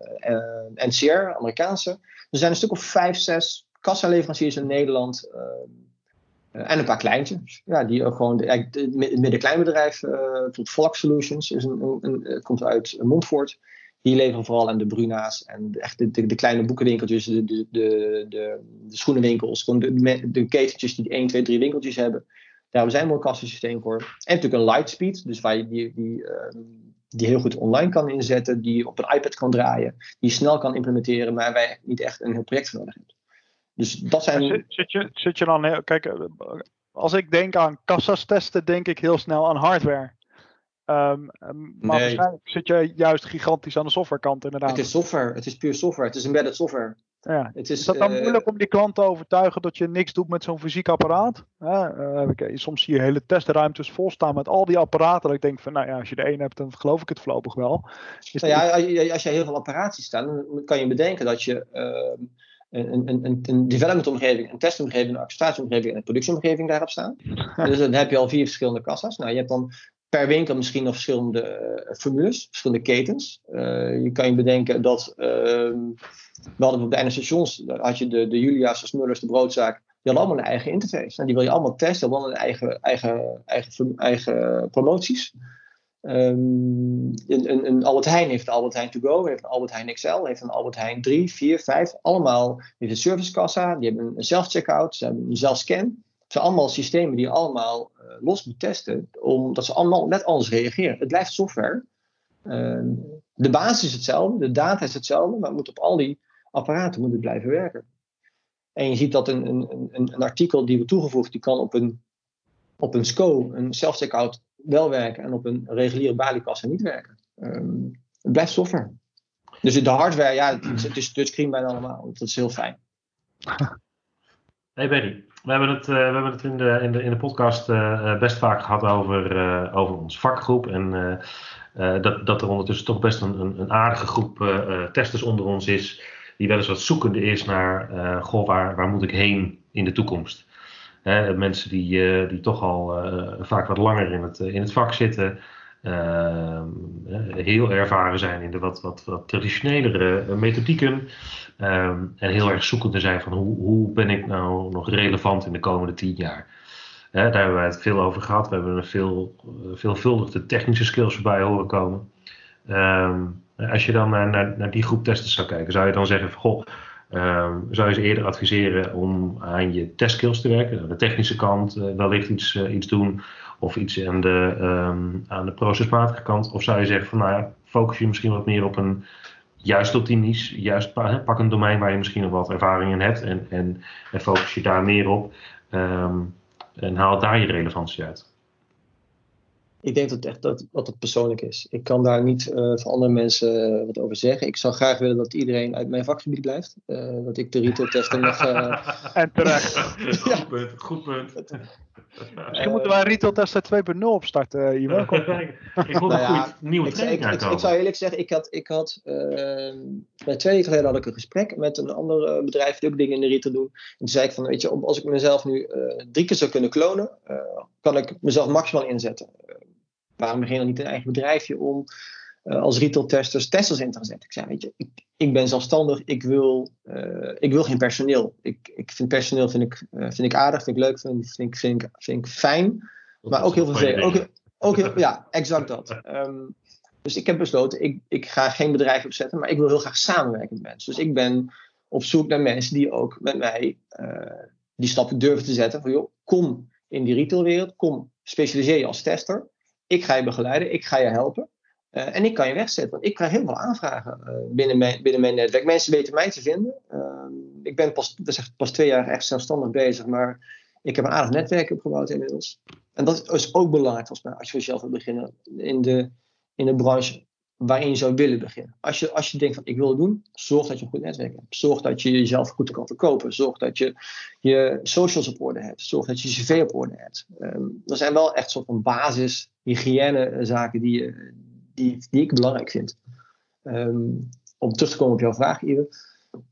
NCR, Amerikaanse. Er zijn een stuk of vijf, zes kassaleveranciers in Nederland eh, en een paar kleintjes. Ja, die ook gewoon, het middenkleinbedrijf, uh, bijvoorbeeld Volk Solutions, is een, een, een, komt uit Montfort. Die leveren vooral aan de Bruna's en echt de, de, kleine boekenwinkeltjes, de, de, de, de, schoenenwinkels, gewoon de, de ketentjes die 1, 2, 3 winkeltjes hebben. Daar hebben zij een kassensysteem voor. En natuurlijk een Lightspeed, dus waar je die, die, uh, die heel goed online kan inzetten, die op een iPad kan draaien, die snel kan implementeren, maar waar je niet echt een heel project voor nodig hebt. Dus dat zijn.
Zit, je, zit je dan. Kijk, eh, als ik denk aan kassas testen, denk ik heel snel aan hardware. Um, maar nee. waarschijnlijk zit je juist gigantisch aan de softwarekant inderdaad.
Het is software, het is puur software, het is embedded software.
Ja. Het is, is dat dan uh, moeilijk om die klant te overtuigen dat je niks doet met zo'n fysiek apparaat? Ja, uh, soms zie je hele testruimtes vol staan met al die apparaten. Dat ik denk van, nou ja, als je de een hebt, dan geloof ik het voorlopig wel.
Nou ja, als je heel veel apparaten staat, dan kan je bedenken dat je ehm, een, een, een developmentomgeving, een testomgeving, een acceptatieomgeving en een productieomgeving daarop staan. dus dan heb je al vier verschillende kassa's. Nou, je hebt dan per winkel misschien nog verschillende uh, formules, verschillende ketens. Uh, je kan je bedenken dat uh, we hadden op de stations, had je de, de Julia's, de Smullers, de Broodzaak, die hadden allemaal een eigen interface. En nou, die wil je allemaal testen, allemaal een eigen, eigen, eigen, eigen promoties. Um, een, Albert Heijn heeft een Albert Heijn To Go, heeft een Albert Heijn Excel, heeft een Albert Heijn 3, 4, 5. Allemaal heeft een servicekassa, die hebben een self-checkout, ze hebben een zelfscan. Het zijn allemaal systemen die je allemaal uh, los moet testen, omdat ze allemaal net anders reageren. Het blijft software. Um, de basis is hetzelfde, de data is hetzelfde, maar het moet op al die apparaten moet het blijven werken. En je ziet dat een, een, een, een artikel die we toegevoegd, die kan op een, op een SCO, een self-checkout wel werken en op een reguliere baliekassa niet werken. Um, het blijft software. Dus de hardware, ja, het, is touchscreen bijna allemaal. Dat is heel fijn. *laughs*
Hey Benny, we hebben het, uh, we hebben het in, de, in, de, in de podcast uh, best vaak gehad over, uh, over ons vakgroep. En dat, dat er ondertussen toch best een, een, een aardige groep testers onder ons is. Die wel eens wat zoekende is naar, goh, waar, waar moet ik heen in de toekomst? Hè, mensen die, uh, die toch al uh, vaak wat langer in het, in het vak zitten. Uh, heel ervaren zijn in de wat, wat, wat traditionelere methodieken. Ehm, en heel erg zoekende zijn van hoe, hoe ben ik nou nog relevant in de komende tien jaar. daar hebben wij het veel over gehad. We hebben veel, veelvuldig de technische skills voorbij horen komen. Um, als je dan naar, naar, naar, die groep testers zou kijken, zou je dan zeggen van goh, Ehm, zou je ze eerder adviseren om aan je testskills te werken, aan de technische kant uh, wellicht iets, uh, iets doen, of iets aan de, um, aan de procesmatige kant? Of zou je zeggen van nou ja, focus je misschien wat meer op een juist op die niche, juist pak een domein waar je misschien nog wat ervaring in hebt en, en, en focus je daar meer op um, en haal daar je relevantie uit.
Ik denk dat, echt dat, dat het persoonlijk is. Ik kan daar niet uh, van andere mensen uh, wat over zeggen. Ik zou graag willen dat iedereen uit mijn vakgebied blijft. Uh, dat ik de retail testen mag. *laughs*
en terecht. *laughs*
Goed punt, goed punt. *laughs*
Misschien moeten wij retail testen 2.0 opstarten, Ivo.
ik hoop nou ja, nieuwe
ik, ik, ik, ik, zou eerlijk zeggen, ik had, ik had twee weken geleden had ik een gesprek met een ander bedrijf die ook dingen in de retail doen. En toen zei ik van, weet je, als ik mezelf nu drie keer zou kunnen klonen, kan ik mezelf maximaal inzetten waarom begin je dan niet een eigen bedrijfje om uh, als retail-testers testers in te zetten? Ik zei, weet je, ik, ik ben zelfstandig, ik wil, uh, ik wil geen personeel. Ik, ik vind personeel vind ik, uh, vind ik aardig, vind ik leuk, vind, vind, vind, vind ik fijn. Dat maar ook heel veel ook, ook heel, *laughs* Ja, exact dat. Um, dus ik heb besloten, ik, ik ga geen bedrijf opzetten, maar ik wil heel graag samenwerken met mensen. Dus ik ben op zoek naar mensen die ook met mij die stappen durven te zetten. Van joh, kom in die retailwereld, kom specialiseer je als tester. Ik ga je begeleiden, ik ga je helpen. Uh, en ik kan je wegzetten, want ik krijg heel veel aanvragen uh, binnen, mijn, binnen mijn netwerk. Mensen weten mij te vinden. Uh, ik ben pas, pas twee jaar echt zelfstandig bezig, maar ik heb een aardig netwerk opgebouwd inmiddels. En dat is ook belangrijk volgens mij, als je voor jezelf wil beginnen in de, in de branche waarin je zou willen beginnen. Als je, als je denkt van ik wil het doen, zorg dat je een goed netwerk hebt. Zorg dat je jezelf goed kan verkopen. Zorg dat je je socials op orde hebt. Zorg dat je je cv op orde hebt. Um, er zijn wel echt soort van basis hygiëne zaken die, die, die ik belangrijk vind. Um, om terug te komen op jouw vraag, Iwe.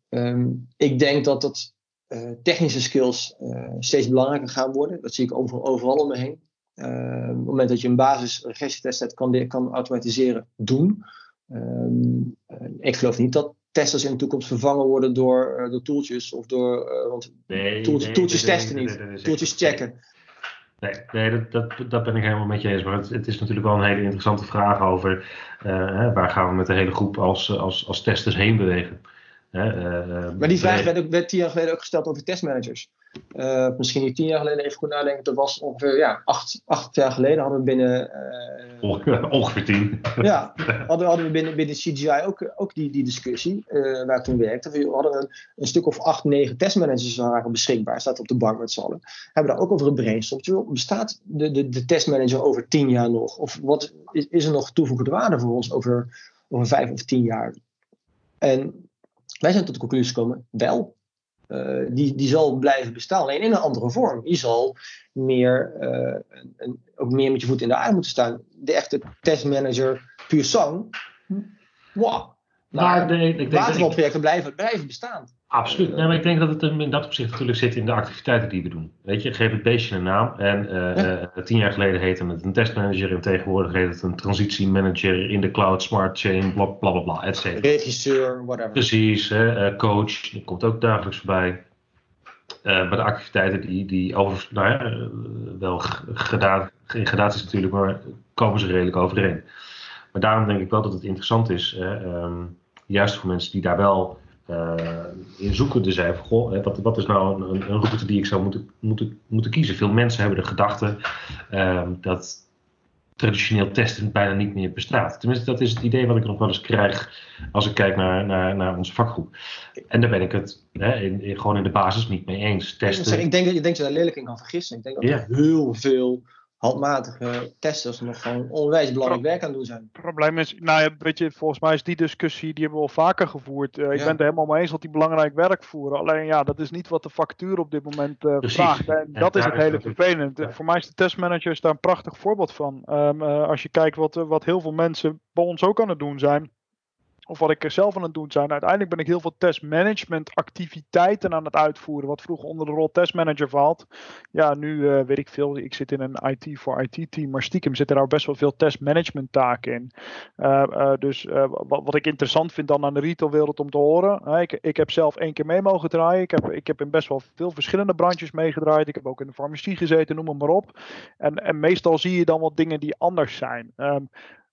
Um, ik denk dat dat uh, technische skills uh, steeds belangrijker gaan worden. Dat zie ik overal, overal om me heen. Uh, op het moment dat je een basis regressietest hebt, kan, kan automatiseren doen. Um, ik geloof niet dat testers in de toekomst vervangen worden door, door tooltjes of door. Want
nee, nee,
testen niet, tooltjes checken.
Nee, nee dat, dat, dat ben ik helemaal met je eens. Maar het, het is natuurlijk wel een hele interessante vraag over uh, hè, waar gaan we met de hele groep als, als, als testers heen bewegen. Hè,
maar die vraag werd, ook, werd tien jaar geleden ook gesteld over testmanagers. Uh, misschien niet tien jaar geleden, even goed nadenken. Dat was ongeveer ja, acht, acht jaar geleden hadden we binnen.
Uh, *laughs* ongeveer tien.
Ja, hadden, hadden we binnen, binnen CGI ook, ook die, die discussie uh, waar ik toen werkte. We hadden een, een stuk of acht, negen testmanagers waren beschikbaar. Staat op de bank met z'n allen. Hebben daar ook over een brainstorm. Bestaat de, de, de testmanager over tien jaar nog? Of wat is, is er nog toegevoegde waarde voor ons over, over vijf of tien jaar? En wij zijn tot de conclusie gekomen, wel. Uh, die, die zal blijven bestaan, alleen in een andere vorm. Die zal meer, uh, een, ook meer met je voet in de aarde moeten staan. De echte testmanager puur sang. Wow. Maar nee, ik watervalprojecten blijven, blijven bestaan.
Absoluut. Nee, maar ik denk dat het in dat opzicht natuurlijk zit in de activiteiten die we doen. Weet je, geef het beestje een naam. En uh, ja. tien jaar geleden heette het een testmanager. En tegenwoordig heet het een transitiemanager in de cloud, smart chain, bla bla bla, bla et cetera.
Regisseur, whatever.
Precies, hè, coach, dat komt ook dagelijks voorbij. Uh, maar de activiteiten die, die over, nou ja, wel gedaan, in gradaties natuurlijk, maar komen ze redelijk overeen. Maar daarom denk ik wel dat het interessant is, um, juist voor mensen die daar wel in zoekende zijn. Van, goh, wat, wat, is nou een, een, route die ik zou moeten, moeten, moeten kiezen? Veel mensen hebben de gedachte uh, dat traditioneel testen bijna niet meer bestaat. Tenminste, dat is het idee wat ik nog wel eens krijg als ik kijk naar, naar, naar onze vakgroep. En daar ben ik het hè, in, in, gewoon in de basis niet mee eens. Testen.
Ik denk dat je denkt dat je daar lelijk in kan vergissen. Ik denk dat er heel veel handmatige testers nog gewoon onwijs belangrijk werk aan het doen zijn.
Het probleem is, nou ja, weet je, volgens mij is die discussie, die hebben we al vaker gevoerd. Uh, ik ben het er helemaal mee eens dat die belangrijk werk voeren. Alleen ja, dat is niet wat de factuur op dit moment uh, vraagt. En dat is het hele vervelend. Ja. Voor mij is de testmanager daar een prachtig voorbeeld van. Um, uh, als je kijkt wat, wat heel veel mensen bij ons ook aan het doen zijn of wat ik zelf aan het doen zijn. Uiteindelijk ben ik heel veel testmanagement activiteiten aan het uitvoeren. Wat vroeger onder de rol testmanager valt. Ja, nu uh, weet ik veel. Ik zit in een IT voor IT team. Maar stiekem zitten daar best wel veel testmanagement taken in. Uh, uh, dus wat, wat, ik interessant vind dan aan de retailwereld om te horen. ik, ik heb zelf één keer mee mogen draaien. Ik heb, ik heb in best wel veel verschillende brandjes meegedraaid. Ik heb ook in de farmacie gezeten, noem maar op. En, en meestal zie je dan wat dingen die anders zijn. Um,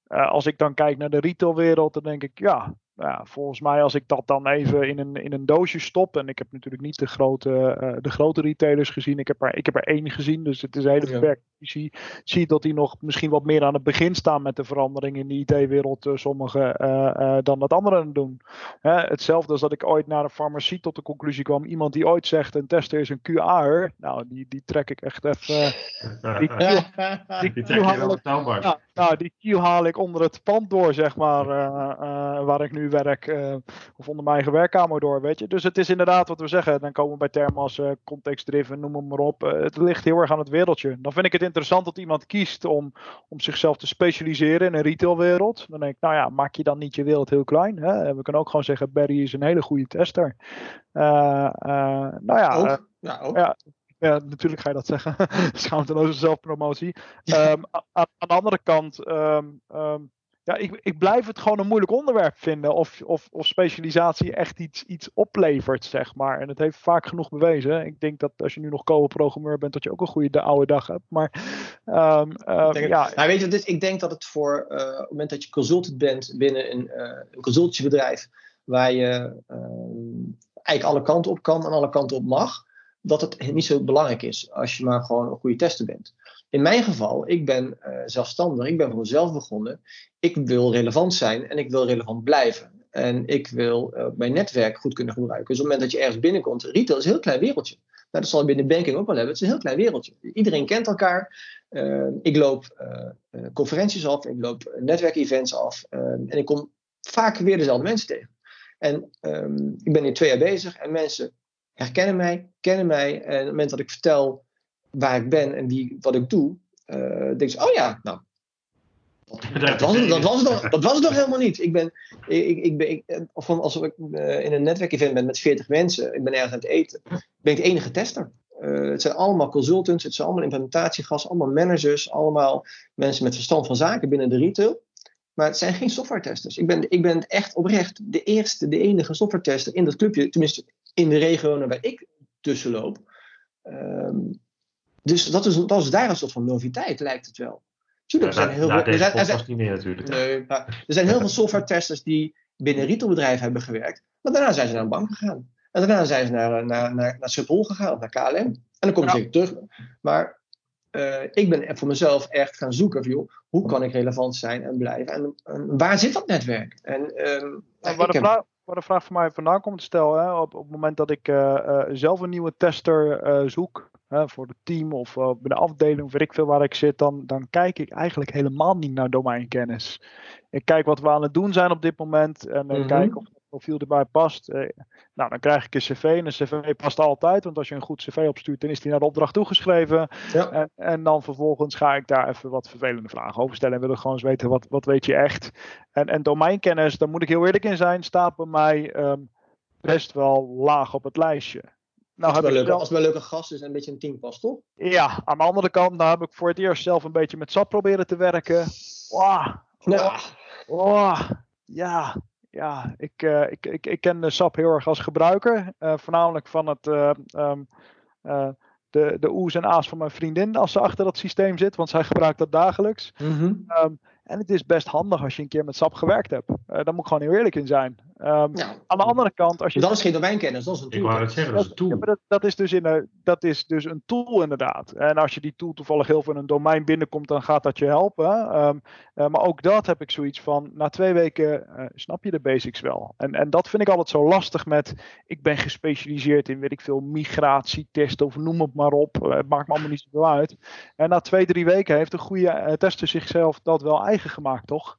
als ik dan kijk naar de retailwereld, dan denk ik, ja, nou ja, volgens mij als ik dat dan even in een, in een doosje stop. En ik heb natuurlijk niet de grote, uh, de grote retailers gezien. Ik heb, er, ik heb er één gezien. Dus het is een hele beperkte visie. Zie dat die nog misschien wat meer aan het begin staan met de verandering in de IT-wereld. Uh, sommigen uh, dan dat anderen doen. hetzelfde als dat ik ooit naar een farmacie tot de conclusie kwam. Iemand die ooit zegt een tester is een QR. Nou, die, die trek ik echt even. *laughs*
die, die, die, trek je wel betaalbaar.
Ja, nou, die Q haal ik onder het pand door, zeg maar, waar ik nu werk uh, of onder mijn eigen werkkamer door, weet je. Dus het is inderdaad wat we zeggen. Dan komen we bij termen als uh, context-driven, noem maar op. Uh, het ligt heel erg aan het wereldje. Dan vind ik het interessant dat iemand kiest om, om zichzelf te specialiseren in een retailwereld. Dan denk ik, nou ja, maak je dan niet je wereld heel klein. Hè? We kunnen ook gewoon zeggen, Barry is een hele goede tester. nou ja,
ook. ja, ook.
ja, ja, natuurlijk ga je dat zeggen. *laughs* Schaamteloze zelfpromotie. *laughs* um, aan, aan, de andere kant, um, um, ja, ik, ik blijf het gewoon een moeilijk onderwerp vinden of, of, of specialisatie echt iets, iets oplevert, zeg maar. En het heeft vaak genoeg bewezen. Ik denk dat als je nu nog co-programmeur bent, dat je ook een goede oude dag hebt. Maar um, ja.
Nou, weet je, dus ik denk dat het voor uh, op het moment dat je consultant bent binnen een, uh, een consultancybedrijf, waar je uh, eigenlijk alle kanten op kan en alle kanten op mag, dat het niet zo belangrijk is als je maar gewoon een goede tester bent. In mijn geval, ik ben uh, zelfstandig, ik ben voor mezelf begonnen. Ik wil relevant zijn en ik wil relevant blijven. En ik wil uh, mijn netwerk goed kunnen gebruiken. Dus op het moment dat je ergens binnenkomt, retail is een heel klein wereldje. Nou, dat zal je binnen banking ook wel hebben. Het is een heel klein wereldje. Iedereen kent elkaar. Uh, ik loop conferenties af, ik loop netwerkevents af. en ik kom vaak weer dezelfde mensen tegen. En um, ik ben hier twee jaar bezig en mensen herkennen mij, kennen mij. En op het moment dat ik vertel waar ik ben en wie, wat ik doe, uh, denk je, oh ja, nou, *laughs* dat was, het, dat, was nog, dat was het nog helemaal niet. Ik ben, ik, ik ben ik, of als ik uh, in een netwerkevent ben met 40 mensen, ik ben ergens aan het eten, ben ik de enige tester. Uh, het zijn allemaal consultants, het zijn allemaal implementatiegasten, allemaal managers, allemaal mensen met verstand van zaken binnen de retail. Maar het zijn geen software testers. Ik ben, ik ben echt oprecht de eerste, de enige software tester in dat clubje, tenminste in de regio waar ik tussen loop. Um, dus dat is, dat is daar een soort van noviteit, lijkt het wel.
Tuurlijk, ja, er zijn heel veel. Er zijn, er zijn, niet meer natuurlijk.
Nee, er zijn heel veel software testers die binnen retailbedrijven hebben gewerkt. Maar daarna zijn ze naar een bank gegaan. En daarna zijn ze naar, naar, naar, naar Schiphol gegaan, of naar KLM. En dan komen ze terug. Maar uh, ik ben voor mezelf echt gaan zoeken van, joh, hoe kan ik relevant zijn en blijven? En, en waar zit dat netwerk? En, um,
en waar, de vraag, waar de vraag voor mij vandaan komt te stellen, hè, op, op het moment dat ik uh, uh, zelf een nieuwe tester zoek, voor het team of bij de afdeling of weet ik veel waar ik zit, dan, dan kijk ik eigenlijk helemaal niet naar domeinkennis. Ik kijk wat we aan het doen zijn op dit moment en uh, kijk of profiel erbij past. Uh, nou, dan krijg ik een cv en een cv past altijd, want als je een goed cv opstuurt, dan is die naar de opdracht toegeschreven. Ja. En, en, dan vervolgens ga ik daar even wat vervelende vragen over stellen en wil ik gewoon eens weten wat, wat weet je echt. En, en domeinkennis, daar moet ik heel eerlijk in zijn, staat bij mij um, best wel laag op het lijstje.
Nou, als, het leuke, als het leuke gast is en een beetje een team past, toch?
Ja, aan de andere kant, nou heb ik voor het eerst zelf een beetje met SAP proberen te werken. Wow,
ja,
ja. Ik, uh, ik, ik, ik ken de SAP heel erg als gebruiker. Uh, voornamelijk van het, uh, um, de, de oes en a's van mijn vriendin als ze achter dat systeem zit, want zij gebruikt dat dagelijks.
Mm -hmm.
um, en het is best handig als je een keer met SAP gewerkt hebt. Daar moet ik gewoon heel eerlijk in zijn. Um, ja. Aan de andere kant, als je.
Dat is geen domeinkennis, dat is een tool.
Ik wou het zeggen, dat is een tool.
Ja, dat, dat, is dus in een, dat is dus een tool, inderdaad. En als je die tool toevallig heel veel in een domein binnenkomt, dan gaat dat je helpen. Um, uh, maar ook dat heb ik zoiets van. Na twee weken uh, snap je de basics wel. En, en dat vind ik altijd zo lastig met. Ik ben gespecialiseerd in, weet ik veel, migratietesten of noem het maar op. het maakt me allemaal niet zoveel uit. En na twee, drie weken heeft een goede tester zichzelf dat wel eigen gemaakt, toch?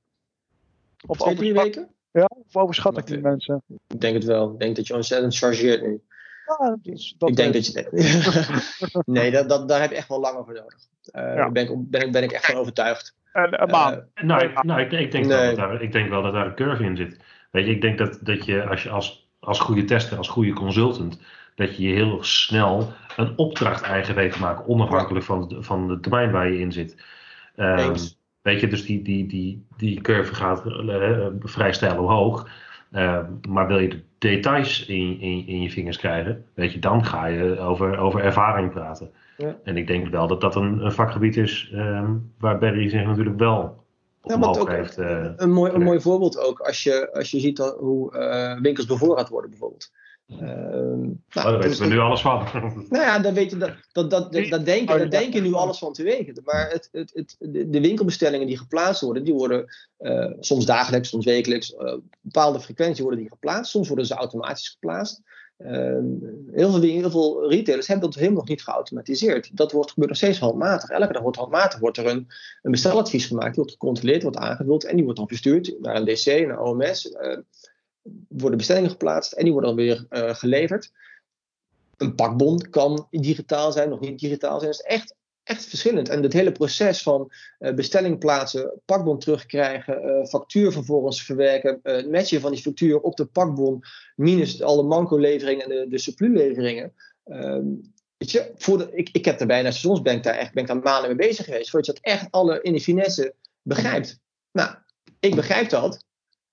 Of Twee, drie weken?
Ja, of overschat ik die mensen?
Ik denk het wel. Ik denk dat je ontzettend chargeert nu.
Ja, dus dat
ik denk dat je. *laughs* nee, dat, dat, daar heb je echt wel langer voor nodig. Uh, ja. Daar ben ik, ben, ben ik echt van overtuigd.
En, een maand.
Uh, nou, ik, nou ik, ik, denk nee. wel dat daar, ik denk wel dat daar een curve in zit. Weet je, ik denk dat, dat je als je als, als goede tester, als goede consultant, dat je je heel snel een opdracht eigen weet te maken, onafhankelijk van, de, van de termijn waar je in zit. Um, Weet je, dus die, die, die, die curve gaat uh, vrij stijl omhoog. Uh, maar wil je de details in, in, in je vingers krijgen, weet je, dan ga je over, over ervaring praten. Ja. En ik denk wel dat dat een, een vakgebied is um, waar Barry zich natuurlijk wel
ja, maar ook heeft, een, mooi, een mooi voorbeeld ook als je, als je ziet hoe winkels bevoorraad worden bijvoorbeeld.
Uh, nou, oh, daar weten we nu alles van.
nou ja, dan weet je, dat, dat, dat, dat, denken, daar denken nu alles van te wegen. Maar het, het, het, de, winkelbestellingen die geplaatst worden, die worden uh, soms dagelijks, soms wekelijks, uh, bepaalde frequentie worden die geplaatst. Soms worden ze automatisch geplaatst. Ehm, heel, veel, heel veel retailers hebben dat helemaal nog niet geautomatiseerd. Dat wordt, gebeurt nog steeds handmatig. Elke dag wordt handmatig wordt er een, een besteladvies gemaakt, die wordt gecontroleerd, wordt aangevuld en die wordt dan verstuurd naar een DC, naar OMS worden bestellingen geplaatst en die worden dan weer uh, geleverd. Een pakbon kan digitaal zijn, nog niet digitaal zijn. Dat is echt, echt verschillend. En het hele proces van uh, bestelling plaatsen, pakbon terugkrijgen, uh, factuur vervolgens verwerken, uh, matchen van die factuur op de pakbon, minus alle manco-leveringen en de, de supplu-leveringen. Ehm, weet je, voor ik, ik heb er bijna seizoensbank daar echt ben ik daar maanden mee bezig geweest, voordat je dat echt alle in de finesse begrijpt. Nou, ik begrijp dat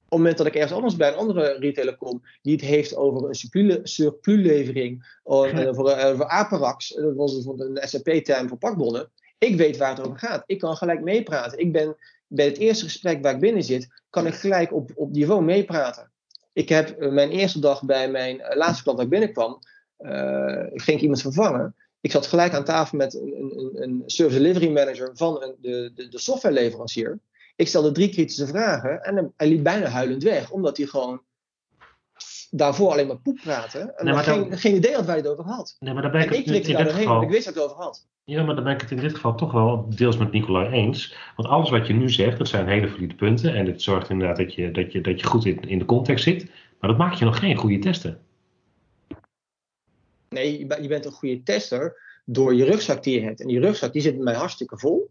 op het moment dat ik ergens anders bij een andere retailer kom, die het heeft over een surpluslevering, of ja. over, uh, over Aperax, dat was een SAP-term voor pakbonnen. Ik weet waar het over gaat. Ik kan gelijk meepraten. Ik ben bij het eerste gesprek waar ik binnen zit, kan ik gelijk op, op niveau meepraten. Ik heb uh, mijn eerste dag bij mijn laatste klant waar ik binnenkwam, ik ging iemand vervangen. Ik zat gelijk aan tafel met een, een, een service delivery manager van een, de, de, de softwareleverancier. Ik stelde drie kritische vragen en hij liep bijna huilend weg, omdat hij gewoon daarvoor alleen maar poep praatte. En nee, geen, dan, geen idee had waar hij het over had.
Nee, maar dan ben ik,
en ik klikte daar doorheen, geval, ik wist wat het over had.
Ja, maar dan ben ik het in dit geval toch wel deels met Nicolai eens. Want alles wat je nu zegt, dat zijn hele valide punten. En het zorgt inderdaad dat je, dat je, dat je goed in, in de context zit. Maar dat maakt je nog geen goede tester.
Nee, je bent een goede tester door je rugzak die je hebt. En die rugzak die zit bij mij hartstikke vol.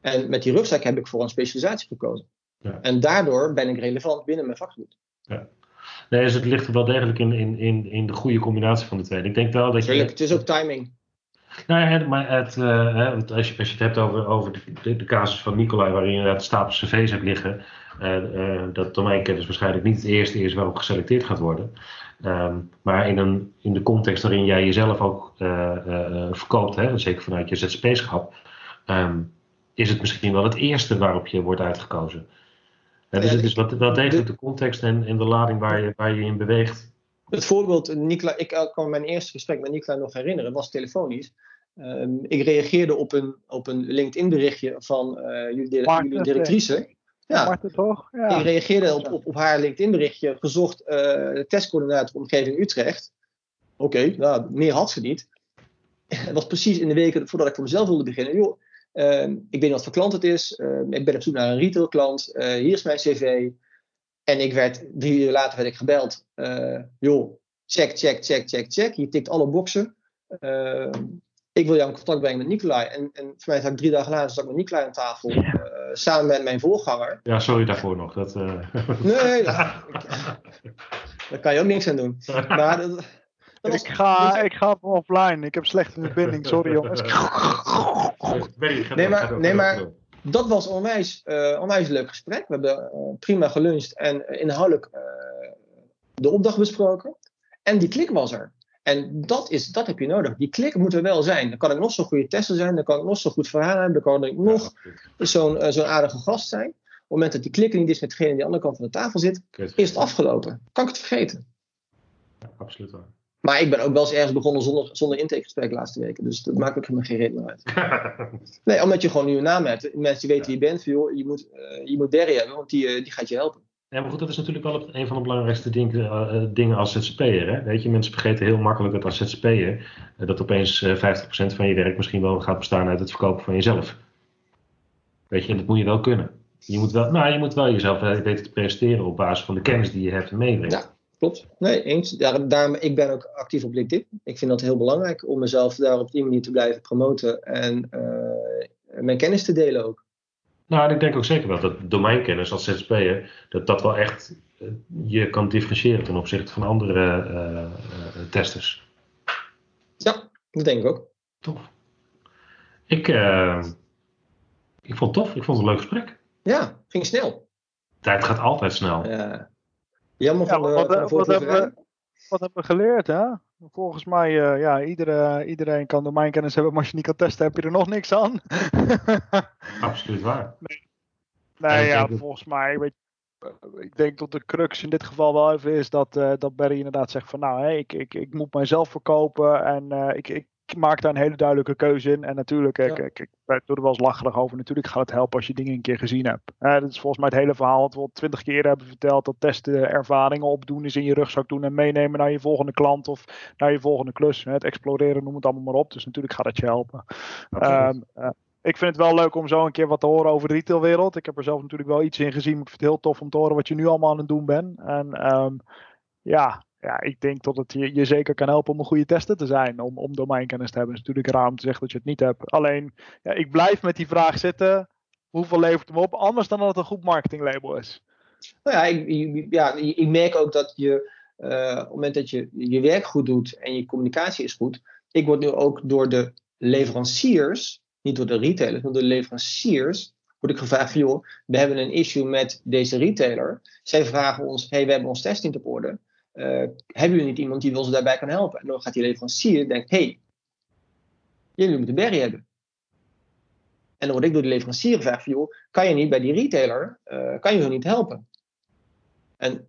En met die rugzak heb ik voor een specialisatie gekozen. Ja. En daardoor ben ik relevant binnen mijn vakgebied. Ja.
Nee, dus het ligt er wel degelijk in, in, in, in de goede combinatie van de twee. Ik denk wel dat
je. het is ook timing.
Nou ja, maar het, uh, als, je, als je het hebt over, over de, de, casus van Nicolai, waarin je inderdaad stapels cv's hebt liggen, uh, uh, dat domeinkennis waarschijnlijk niet het eerste is waarop geselecteerd gaat worden. Um, maar in, een, in de context waarin jij jezelf ook verkoopt, hè, zeker vanuit je ZZP-schap, um, is het misschien wel het eerste waarop je wordt uitgekozen. Ja, dus het is wat, wel degelijk de context en, en de lading waar je, waar je in beweegt.
Het voorbeeld, Nikla, ik kan me mijn eerste gesprek met Nikla nog herinneren, was telefonisch. Um, ik reageerde op een, op een LinkedIn berichtje van uh, jullie, jullie directrice. Ja, toch? Ja. Ik reageerde op, op, op haar LinkedIn berichtje, gezocht uh, testcoördinator omgeving Utrecht. Oké, okay, nou, meer had ze niet. *laughs* Het was precies in de weken voordat ik voor mezelf wilde beginnen. Joh, Ehm, ik weet niet wat voor klant het is. Ehm, ik ben op zoek naar een retailklant. Uh, hier is mijn cv. En ik werd, drie uur later werd ik gebeld. Uh, joh, check, check, check, check, check. Je tikt alle boxen. Ehm, ik wil jou in contact brengen met Nicolai. En, en voor mij zat ik drie dagen later zat ik met Nicolai aan tafel. Uh, samen met mijn voorganger.
Ja, sorry daarvoor nog. Dat, *laughs*
nee, daar kan je ook niks aan doen. Maar dat,
ik, ga, ik ga offline. Ik heb slechte verbinding. Sorry jongens. *laughs*
nee, maar, nee, maar dat was onwijs, uh, onwijs leuk gesprek. We hebben uh, prima geluncht en inhoudelijk uh, de opdracht besproken. En die klik was er. En dat, is, dat heb je nodig. Die klik moet er wel zijn. Dan kan ik nog zo'n goede tester zijn. Dan kan ik nog zo'n goed verhaal hebben. Dan kan ik nog zo'n zo'n aardige gast zijn. Op het moment dat die klik niet is met degene die aan de andere kant van de tafel zit, is het afgelopen. Kan ik het vergeten?
Ja, absoluut waar.
Maar ik ben ook wel eens ergens begonnen zonder, zonder intakegesprek de laatste weken. Dus dat maakt ook helemaal geen reden meer uit. *laughs* nee, omdat je gewoon nu een naam hebt. Mensen weten wie je bent. Joh, je moet, uh, je moet Derry hebben, want die, uh, die gaat je helpen.
Ja, maar goed, dat is natuurlijk wel een van de belangrijkste dingen, uh, dingen als ZZP'er. Hè? Weet je, mensen vergeten heel makkelijk dat als ZZP'er dat opeens 50% van je werk misschien wel gaat bestaan uit het verkopen van jezelf. Weet je, en dat moet je wel kunnen. Je moet wel, nou, je moet wel jezelf weten te presteren op basis van de kennis die je hebt en meebrengt.
Ja klopt. Nee, eens. Daarom, ik ben ook actief op LinkedIn. Ik vind dat heel belangrijk om mezelf daar op die manier te blijven promoten en uh, mijn kennis te delen ook.
Nou, ik denk ook zeker wel dat domeinkennis als ZZP'er, dat dat wel echt uh, je kan differentiëren ten opzichte van andere uh, testers.
Ja, dat denk ik ook.
Tof. Ik, ik vond het tof. Ik vond het een leuk gesprek.
Ja, ging snel.
Tijd gaat altijd snel.
Ja. Jammer van de,
wat, wat, hebben we, wat hebben we geleerd, hè? Volgens mij, uh, ja, iedere, iedereen kan domeinkennis hebben, maar als je niet kan testen, heb je er nog niks aan. *laughs*
Absoluut waar. Nee.
Nee, ja, volgens mij, weet ik denk dat de crux in dit geval wel even is dat, uh, dat Barry inderdaad zegt van nou, hè, ik, ik, ik moet mijzelf verkopen en uh, ik, ik maak daar een hele duidelijke keuze in. En natuurlijk, ja. ik, ik, ik doe er wel eens lacherig over. Natuurlijk gaat het helpen als je dingen een keer gezien hebt. Uh, dat is volgens mij het hele verhaal wat we al twintig keer hebben verteld. Dat testen ervaringen opdoen is in je rugzak doen en meenemen naar je volgende klant of naar je volgende klus. Het exploreren, noem het allemaal maar op. Dus natuurlijk gaat het je helpen. Um, ik vind het wel leuk om zo een keer wat te horen over de retailwereld. Ik heb er zelf natuurlijk wel iets in gezien. Maar ik vind het heel tof om te horen wat je nu allemaal aan het doen bent. En um, ja, ja, ik denk dat het je, je, zeker kan helpen om een goede tester te zijn. Om, om domeinkennis te hebben. Het is natuurlijk raar om te zeggen dat je het niet hebt. Alleen, ja, ik blijf met die vraag zitten. Hoeveel levert hem op? Anders dan dat het een goed marketinglabel is.
Nou ja, ik, ja, ik merk ook dat je uh, op het moment dat je je werk goed doet en je communicatie is goed. Ik word nu ook door de leveranciers niet door de retailers, maar door de leveranciers, word ik gevraagd joh, we hebben een issue met deze retailer. Zij vragen ons, hey, we hebben ons test niet op orde. Uh, hebben jullie niet iemand die ons daarbij kan helpen? En dan gaat die leverancier denken, hey, jullie moeten Berry hebben. En dan word ik door de leverancier gevraagd van joh, kan je niet bij die retailer, uh, kan je hun niet helpen? En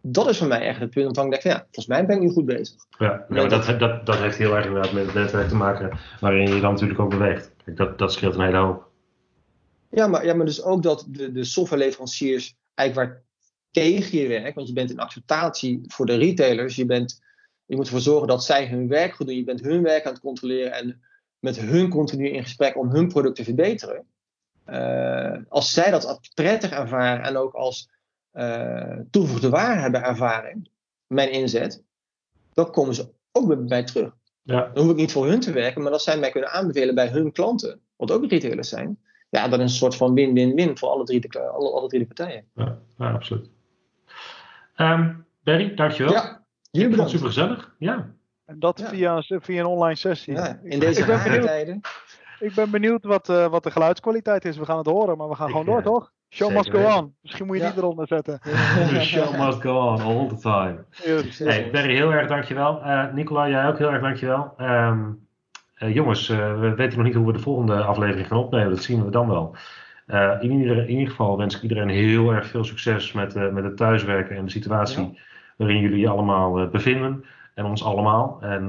dat is voor mij echt het punt waarvan ik denk, ja, volgens mij ben ik nu goed bezig.
Ja, maar dat, dat, dat heeft heel erg inderdaad met het netwerk te maken waarin je dan natuurlijk ook beweegt. Dat, dat scheelt een hele hoop.
Ja, maar, ja, maar dus ook dat de, de softwareleveranciers eigenlijk waar tegen je werkt, want je bent in acceptatie voor de retailers, je, bent, je moet ervoor zorgen dat zij hun werk goed doen, je bent hun werk aan het controleren en met hun continu in gesprek om hun product te verbeteren. Uh, als zij dat prettig ervaren en ook als uh, toegevoegde waarde hebben ervaring, mijn inzet, dan komen ze ook bij mij terug. Ja. Dan hoef ik niet voor hun te werken, maar als zij mij kunnen aanbevelen bij hun klanten, wat ook retailers zijn, ja, dan is een soort van win-win-win voor alle drie de, alle, alle drie de partijen.
Ja, ja absoluut. Um, Barry, dankjewel. Ja, jullie bedankt. Super gezellig. Ja.
En dat via, via een online sessie.
Ja, in deze tijden.
Ik ben benieuwd wat, uh, wat de geluidskwaliteit is. We gaan het horen, maar we gaan ik, gewoon door, uh, toch? Show must go on. Misschien moet je ja. die eronder zetten. *laughs*
The show must go on all the time. Yes. Hey, Barry, heel erg dankjewel. Uh, Nicola, jij ook heel erg dankjewel. Um, uh, jongens, uh, we weten nog niet hoe we de volgende aflevering gaan opnemen. Dat zien we dan wel. In ieder, in, ieder, geval wens ik iedereen heel erg veel succes met, met het thuiswerken en de situatie ja. waarin jullie allemaal bevinden. En ons allemaal. En,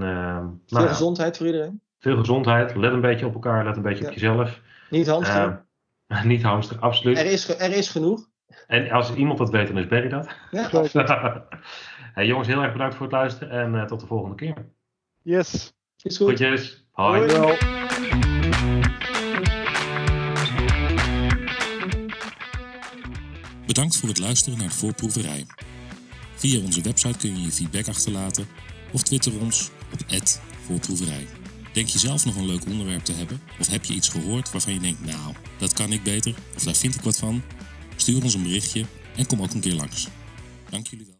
veel nou, gezondheid voor iedereen.
Veel gezondheid. Let een beetje op elkaar. Let een beetje ja. op jezelf.
Niet hamsteren. *laughs*
Niet hamster, absoluut.
Er is, er is genoeg.
En als iemand dat weet, dan is Barry dat. Ja, *laughs* hey, jongens, heel erg bedankt voor het luisteren en uh, tot de volgende keer.
Yes.
Is goed.
Goedjes. Hoi.
Hoi.
Bedankt voor het luisteren naar de voorproeverij. Via onze website kun je je feedback achterlaten of twitter ons op voorproeverij. Denk je zelf nog een leuk onderwerp te hebben? Of heb je iets gehoord waarvan je denkt, nou, dat kan ik beter, of daar vind ik wat van? Stuur ons een berichtje en kom ook een keer langs. Dank jullie wel.